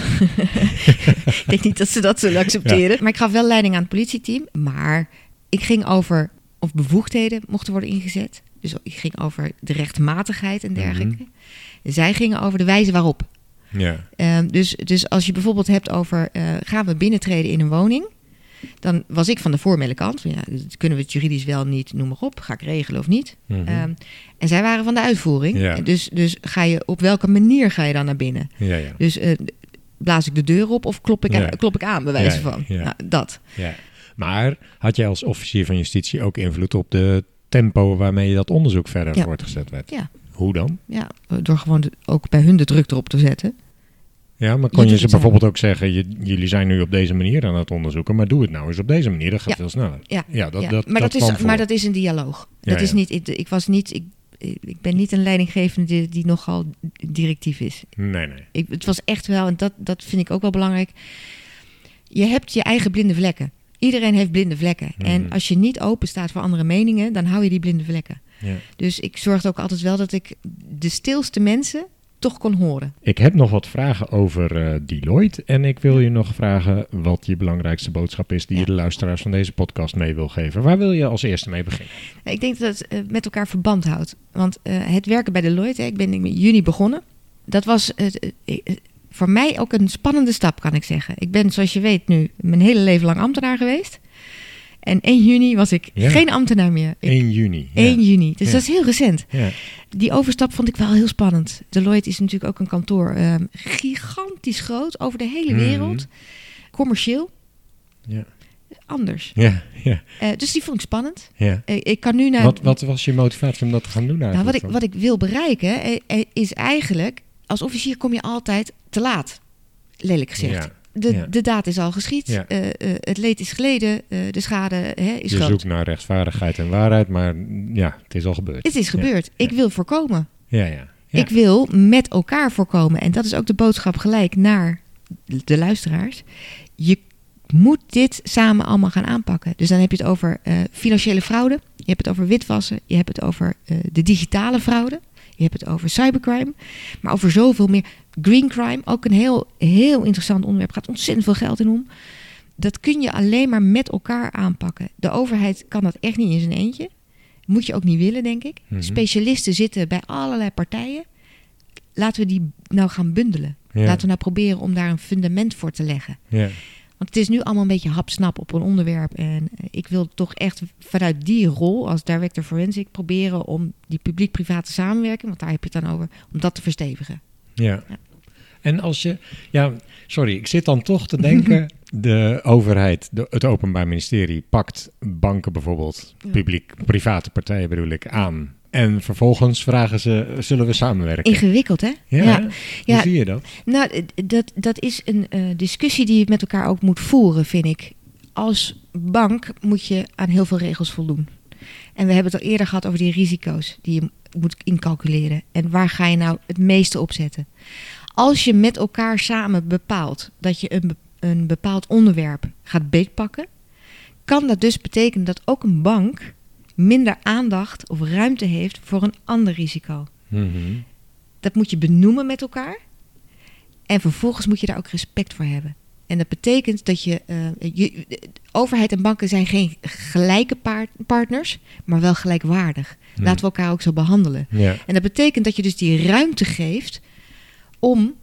C: ik denk niet dat ze dat zullen accepteren. Maar ik gaf wel leiding aan het politieteam. Maar ik ging over of bevoegdheden mochten worden ingezet. Dus ik ging over de rechtmatigheid en dergelijke. Zij gingen over de wijze waarop.
B: Ja.
C: Ehm, dus, dus als je bijvoorbeeld hebt over eh, gaan we binnentreden in een woning, dan was ik van de formele kant. Ja, dat kunnen we het juridisch wel niet, noem maar op. Ga ik regelen of niet?
B: Mhm.
C: Ehm, en zij waren van de uitvoering.
B: Ja.
C: Dus, dus ga je, op welke manier ga je dan naar binnen?
B: ja, ja.
C: Dus eh, blaas ik de deur op of klop ik,
B: Ja.
C: klop ik aan, bij wijze van? Nou, dat.
B: ja. Maar had jij als officier van justitie ook invloed op de tempo waarmee je dat onderzoek verder
C: Ja.
B: voortgezet werd?
C: Ja.
B: Hoe dan?
C: Ja, door gewoon de- ook bij hun de druk erop te zetten.
B: Ja, maar kon je, ze bijvoorbeeld ook zeggen, je, jullie zijn nu op deze manier aan het onderzoeken, maar doe het nou eens op deze manier, dat gaat
C: Ja.
B: veel sneller.
C: Ja.
B: ja dat,
C: ja.
B: dat,
C: maar, dat is,
B: voor.
C: maar dat is een dialoog. Dat is niet, ik, ik was niet, ik, ik ben niet een leidinggevende die, die nogal directief is.
B: Nee, nee.
C: Ik, het was echt wel, en dat, dat vind ik ook wel belangrijk. Je hebt je eigen blinde vlekken. Iedereen heeft blinde vlekken. En
B: Mhm.
C: als je niet open staat voor andere meningen, dan hou je die blinde vlekken.
B: Ja.
C: Dus ik zorgde ook altijd wel dat ik de stilste mensen toch kon horen.
B: Ik heb nog wat vragen over eh, Deloitte. En ik wil je nog vragen wat je belangrijkste boodschap is die
C: Ja.
B: je de luisteraars van deze podcast mee wil geven. Waar wil je als eerste mee beginnen?
C: Ik denk dat het eh, met elkaar verband houdt. Want eh, het werken bij Deloitte, hè, ik ben in juni begonnen. Dat was voor mij ook een spannende stap, kan ik zeggen. Ik ben, zoals je weet, nu mijn hele leven lang ambtenaar geweest. En 1 juni was ik
B: Ja.
C: geen ambtenaar meer. Ik,
B: 1 juni.
C: 1 juni. Dus
B: Ja.
C: dat is heel recent.
B: Ja.
C: Die overstap vond ik wel heel spannend. Deloitte is natuurlijk ook een kantoor eh, gigantisch groot over de hele
B: Mhm.
C: wereld. Commercieel.
B: Ja.
C: Anders.
B: Ja, ja,
C: Eh, dus die vond ik spannend.
B: ja.
C: Eh, ik kan nu naar.
B: Wat, wat was je motivatie om dat te gaan doen
C: nou, wat, ik, wat ik wil bereiken eh, is eigenlijk. Als officier kom je altijd te laat. lelijk gezegd.
B: Ja.
C: De,
B: ja.
C: de daad is al geschied.
B: Ja.
C: Eh, eh, het leed is geleden. eh, de schade hè, is
B: Je
C: groot.
B: zoekt naar rechtvaardigheid en waarheid, maar ja, het is al gebeurd.
C: Het is gebeurd. Ik wil voorkomen.
B: Ja, ja. ja.
C: Ik wil met elkaar voorkomen. En dat is ook de boodschap gelijk naar de luisteraars. Je moet dit samen allemaal gaan aanpakken. Dus dan heb je het over financiële fraude. Je hebt het over witwassen. Je hebt het over de digitale fraude. Je hebt het over cybercrime. Maar over zoveel meer. Green crime, ook een heel, heel interessant onderwerp. Gaat ontzettend veel geld in om. Dat kun je alleen maar met elkaar aanpakken. De overheid kan dat echt niet in zijn eentje. Moet je ook niet willen, denk ik.
B: Mhm.
C: Specialisten zitten bij allerlei partijen. Laten we die nou gaan bundelen.
B: Ja.
C: Laten we nou proberen om daar een fundament voor te leggen.
B: Ja.
C: Want het is nu allemaal een beetje hapsnap op een onderwerp. En eh, ik wil toch echt vanuit die rol als director forensic proberen om die publiek-private samenwerking, want daar heb je het dan over, om dat te verstevigen.
B: Ja.
C: Ja.
B: En als je, ja, sorry, ik zit dan toch te denken, de overheid, de, het Openbaar Ministerie pakt banken bijvoorbeeld, publiek, private partijen bedoel ik, aan. En vervolgens vragen ze, zullen we samenwerken?
C: Ingewikkeld, hè?
B: ja,
C: ja.
B: Hoe
C: Ja.
B: zie je dat?
C: Nou, dat, dat is een eh, discussie die je met elkaar ook moet voeren, vind ik. Als bank moet je aan heel veel regels voldoen. En we hebben het al eerder gehad over die risico's die je moet incalculeren. En waar ga je nou het meeste op zetten? Als je met elkaar samen bepaalt dat je een, een bepaald onderwerp gaat beetpakken, kan dat dus betekenen dat ook een bank minder aandacht of ruimte heeft voor een ander risico.
B: Mhm.
C: Dat moet je benoemen met elkaar. En vervolgens moet je daar ook respect voor hebben. En dat betekent dat je, je de overheid en banken zijn geen gelijke partners, maar wel gelijkwaardig.
B: Hmm.
C: Laten we elkaar ook zo behandelen.
B: Ja.
C: En dat betekent dat je dus die ruimte geeft om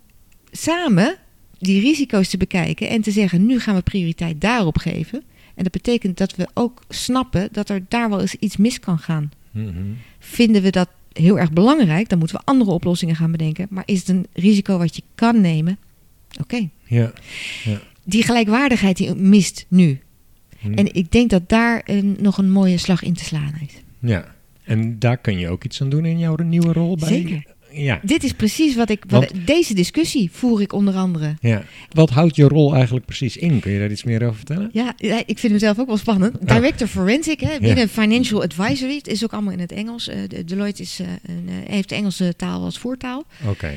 C: samen die risico's te bekijken en te zeggen: nu gaan we prioriteit daarop geven. En dat betekent dat we ook snappen dat er daar wel eens iets mis kan gaan.
B: Mhm.
C: Vinden we dat heel erg belangrijk, dan moeten we andere oplossingen gaan bedenken. Maar is het een risico wat je kan nemen? Oké.
B: Ja.
C: Die gelijkwaardigheid die mist nu.
B: Mhm.
C: En ik denk dat daar een, nog een mooie slag in te slaan is.
B: ja. En daar kun je ook iets aan doen in jouw nieuwe rol bij?
C: Zeker.
B: Ja.
C: Dit is precies wat ik. Wat, deze discussie voer ik onder andere.
B: ja. Wat houdt je rol eigenlijk precies in? Kun je daar iets meer over vertellen?
C: Ja, ik vind hem zelf ook wel spannend. Director Forensic, hè, binnen Financial Advisory. Het is ook allemaal in het Engels. Eh, de- Deloitte is, eh, een, eh, heeft de Engelse taal als voertaal.
B: Oké.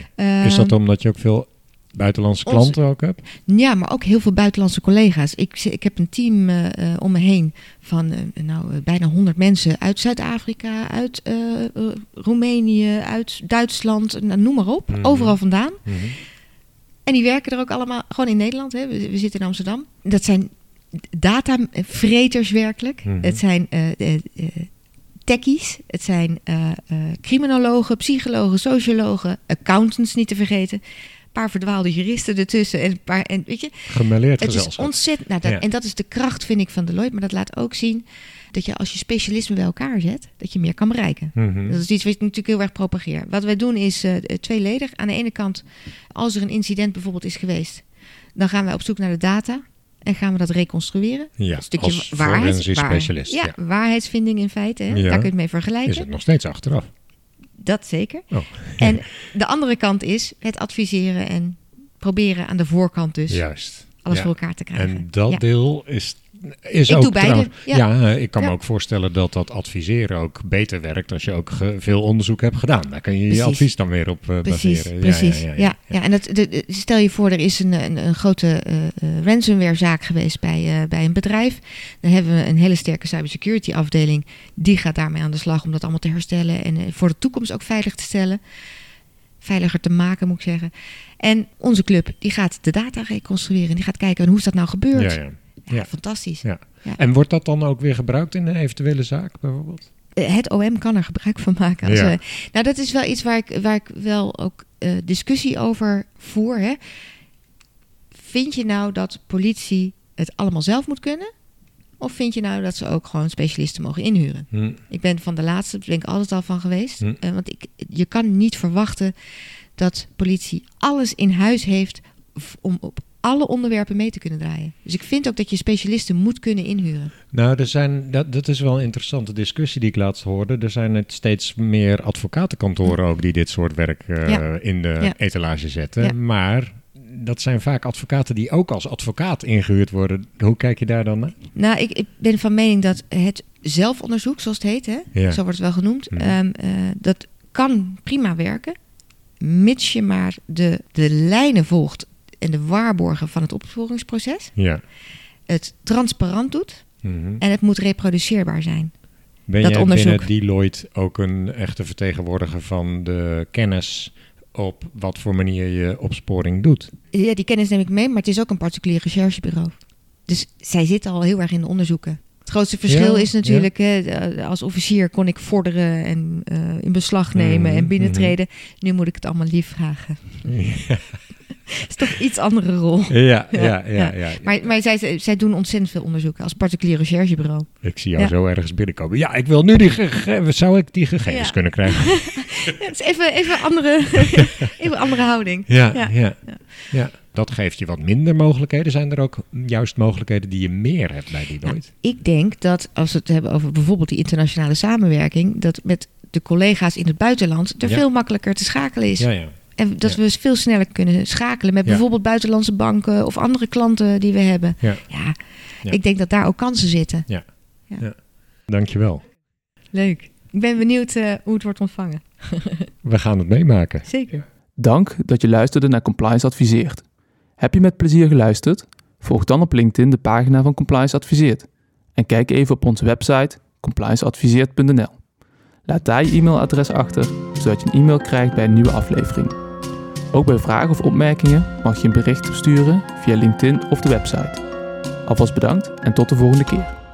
B: Is dat
C: Ehm,
B: omdat je ook veel buitenlandse klanten ook hebt?
C: Ja, maar ook heel veel buitenlandse collega's. Ik, ik heb een team eh, eh, om me heen van eh, nou, bijna 100 mensen uit Zuid-Afrika, uit Roemenië, uit Duitsland, nou, noem maar op.
B: Mhm.
C: Overal vandaan.
B: Mhm.
C: En die werken er ook allemaal gewoon in Nederland. Hè. We, we zitten in Amsterdam. Dat zijn datavreters werkelijk.
B: Mhm.
C: Het zijn techies. Het zijn criminologen, psychologen, sociologen, accountants niet te vergeten. Paar verdwaalde juristen ertussen. En, een paar, en weet je,
B: Gemêleerd
C: het is ontzettend. Nou, dat,
B: Ja.
C: En dat is de kracht, vind ik, van Deloitte. Maar dat laat ook zien dat je als je specialisme bij elkaar zet, dat je meer kan bereiken.
B: Mhm.
C: Dat is iets wat ik natuurlijk heel erg propageer. Wat wij doen is eh, tweeledig. Aan de ene kant, als er een incident bijvoorbeeld is geweest, dan gaan wij op zoek naar de data en gaan we dat reconstrueren.
B: Ja,
C: een stukje
B: als
C: waarheid,
B: forensisch
C: waar-
B: specialist.
C: Ja,
B: Ja.
C: waarheidsvinding in feite. Hè?
B: Ja.
C: Daar kun je het mee
B: Is
C: vergelijken.
B: het nog steeds achteraf?
C: Dat zeker.
B: Oh.
C: En de andere kant is het adviseren en proberen aan de voorkant dus
B: Juist.
C: alles
B: Ja.
C: voor elkaar te krijgen.
B: En dat
C: Ja.
B: deel is, is
C: Ik
B: ook
C: doe beide,
B: trouwens-
C: ja.
B: Ja, ik kan me
C: Ja.
B: ook voorstellen dat dat adviseren ook beter werkt als je ook veel onderzoek hebt gedaan. Daar kun je je advies dan weer op eh,
C: Precies,
B: baseren.
C: precies. Ja, ja, en dat, de, stel je voor, er is een, een, een grote eh, ransomware-zaak geweest bij, bij een bedrijf. Dan hebben we een hele sterke cybersecurity afdeling. Die gaat daarmee aan de slag om dat allemaal te herstellen en voor de toekomst ook veilig te stellen. Veiliger te maken, moet ik zeggen. En onze club, die gaat de data reconstrueren. Die gaat kijken, hoe is dat nou gebeurd?
B: Ja, ja.
C: Ja, fantastisch.
B: Ja. En wordt dat dan ook weer gebruikt in een eventuele zaak bijvoorbeeld?
C: Eh, Het OM kan er gebruik van maken. Als
B: Ja.
C: we- nou, dat is wel iets waar ik, waar ik wel ook eh, discussie over voer. Hè. Vind je nou dat politie het allemaal zelf moet kunnen? Of vind je nou dat ze ook gewoon specialisten mogen inhuren?
B: Hm.
C: Ik ben van de laatste, daar ben ik altijd al van geweest.
B: Hm.
C: Eh, want ik, je kan niet verwachten dat politie alles in huis heeft om op alle onderwerpen mee te kunnen draaien. Dus ik vind ook dat je specialisten moet kunnen inhuren.
B: Nou, er zijn, dat, dat is wel een interessante discussie die ik laatst hoorde. Er zijn het steeds meer advocatenkantoren ook die dit soort werk eh,
C: Ja.
B: in de
C: Ja.
B: etalage zetten.
C: Ja.
B: Maar dat zijn vaak advocaten die ook als advocaat ingehuurd worden. Hoe kijk je daar dan naar?
C: Nou, ik, ik ben van mening dat het zelfonderzoek, zoals het heet, hè, zo wordt het wel genoemd,
B: Mhm.
C: ehm, eh, dat kan prima werken, mits je maar de, de lijnen volgt en de waarborgen van het opsporingsproces,
B: Ja.
C: het transparant doet
B: Mhm.
C: en het moet reproduceerbaar zijn.
B: Ben
C: dat
B: jij
C: onderzoek.
B: binnen Deloitte ook een echte vertegenwoordiger van de kennis op wat voor manier je opsporing doet?
C: Ja, die kennis neem ik mee, maar het is ook een particulier recherchebureau. Dus zij zitten al heel erg in de onderzoeken. Het grootste verschil
B: Ja,
C: is natuurlijk, hè, als officier kon ik vorderen en eh, in beslag nemen
B: Mhm,
C: en binnentreden. Nu moet ik het allemaal lief vragen. is toch iets andere rol.
B: Ja, ja, ja.
C: Ja. Maar, maar zij, zij doen ontzettend veel onderzoeken als particulier recherchebureau.
B: Ik zie jou
C: Ja.
B: zo ergens binnenkomen. Ja, ik wil nu die gegevens. Zou ik die gegevens kunnen krijgen?
C: Het is even, even, andere, even andere houding. Ja,
B: Ja. ja. Dat geeft je wat minder mogelijkheden. Zijn er ook juist mogelijkheden die je meer hebt bij Deloitte?
C: Ik denk dat als we het hebben over bijvoorbeeld die internationale samenwerking, dat met de collega's in het buitenland er
B: Ja.
C: veel makkelijker te schakelen is.
B: Ja, ja.
C: En dat
B: Ja.
C: we veel sneller kunnen schakelen met
B: Ja.
C: bijvoorbeeld buitenlandse banken of andere klanten die we hebben.
B: Ja.
C: Ja,
B: Ja.
C: ik denk dat daar ook kansen zitten.
B: Dankjewel.
C: Leuk. Ik ben benieuwd eh, hoe het wordt ontvangen.
B: We gaan het meemaken.
C: Zeker.
A: Dank dat je luisterde naar Compliance Adviseert. Heb je met plezier geluisterd? Volg dan op LinkedIn de pagina van Compliance Adviseert. En kijk even op onze website complianceadviseert.nl. Laat daar je e-mailadres achter, zodat je een e-mail krijgt bij een nieuwe aflevering. Ook bij vragen of opmerkingen mag je een bericht sturen via LinkedIn of de website. Alvast bedankt en tot de volgende keer.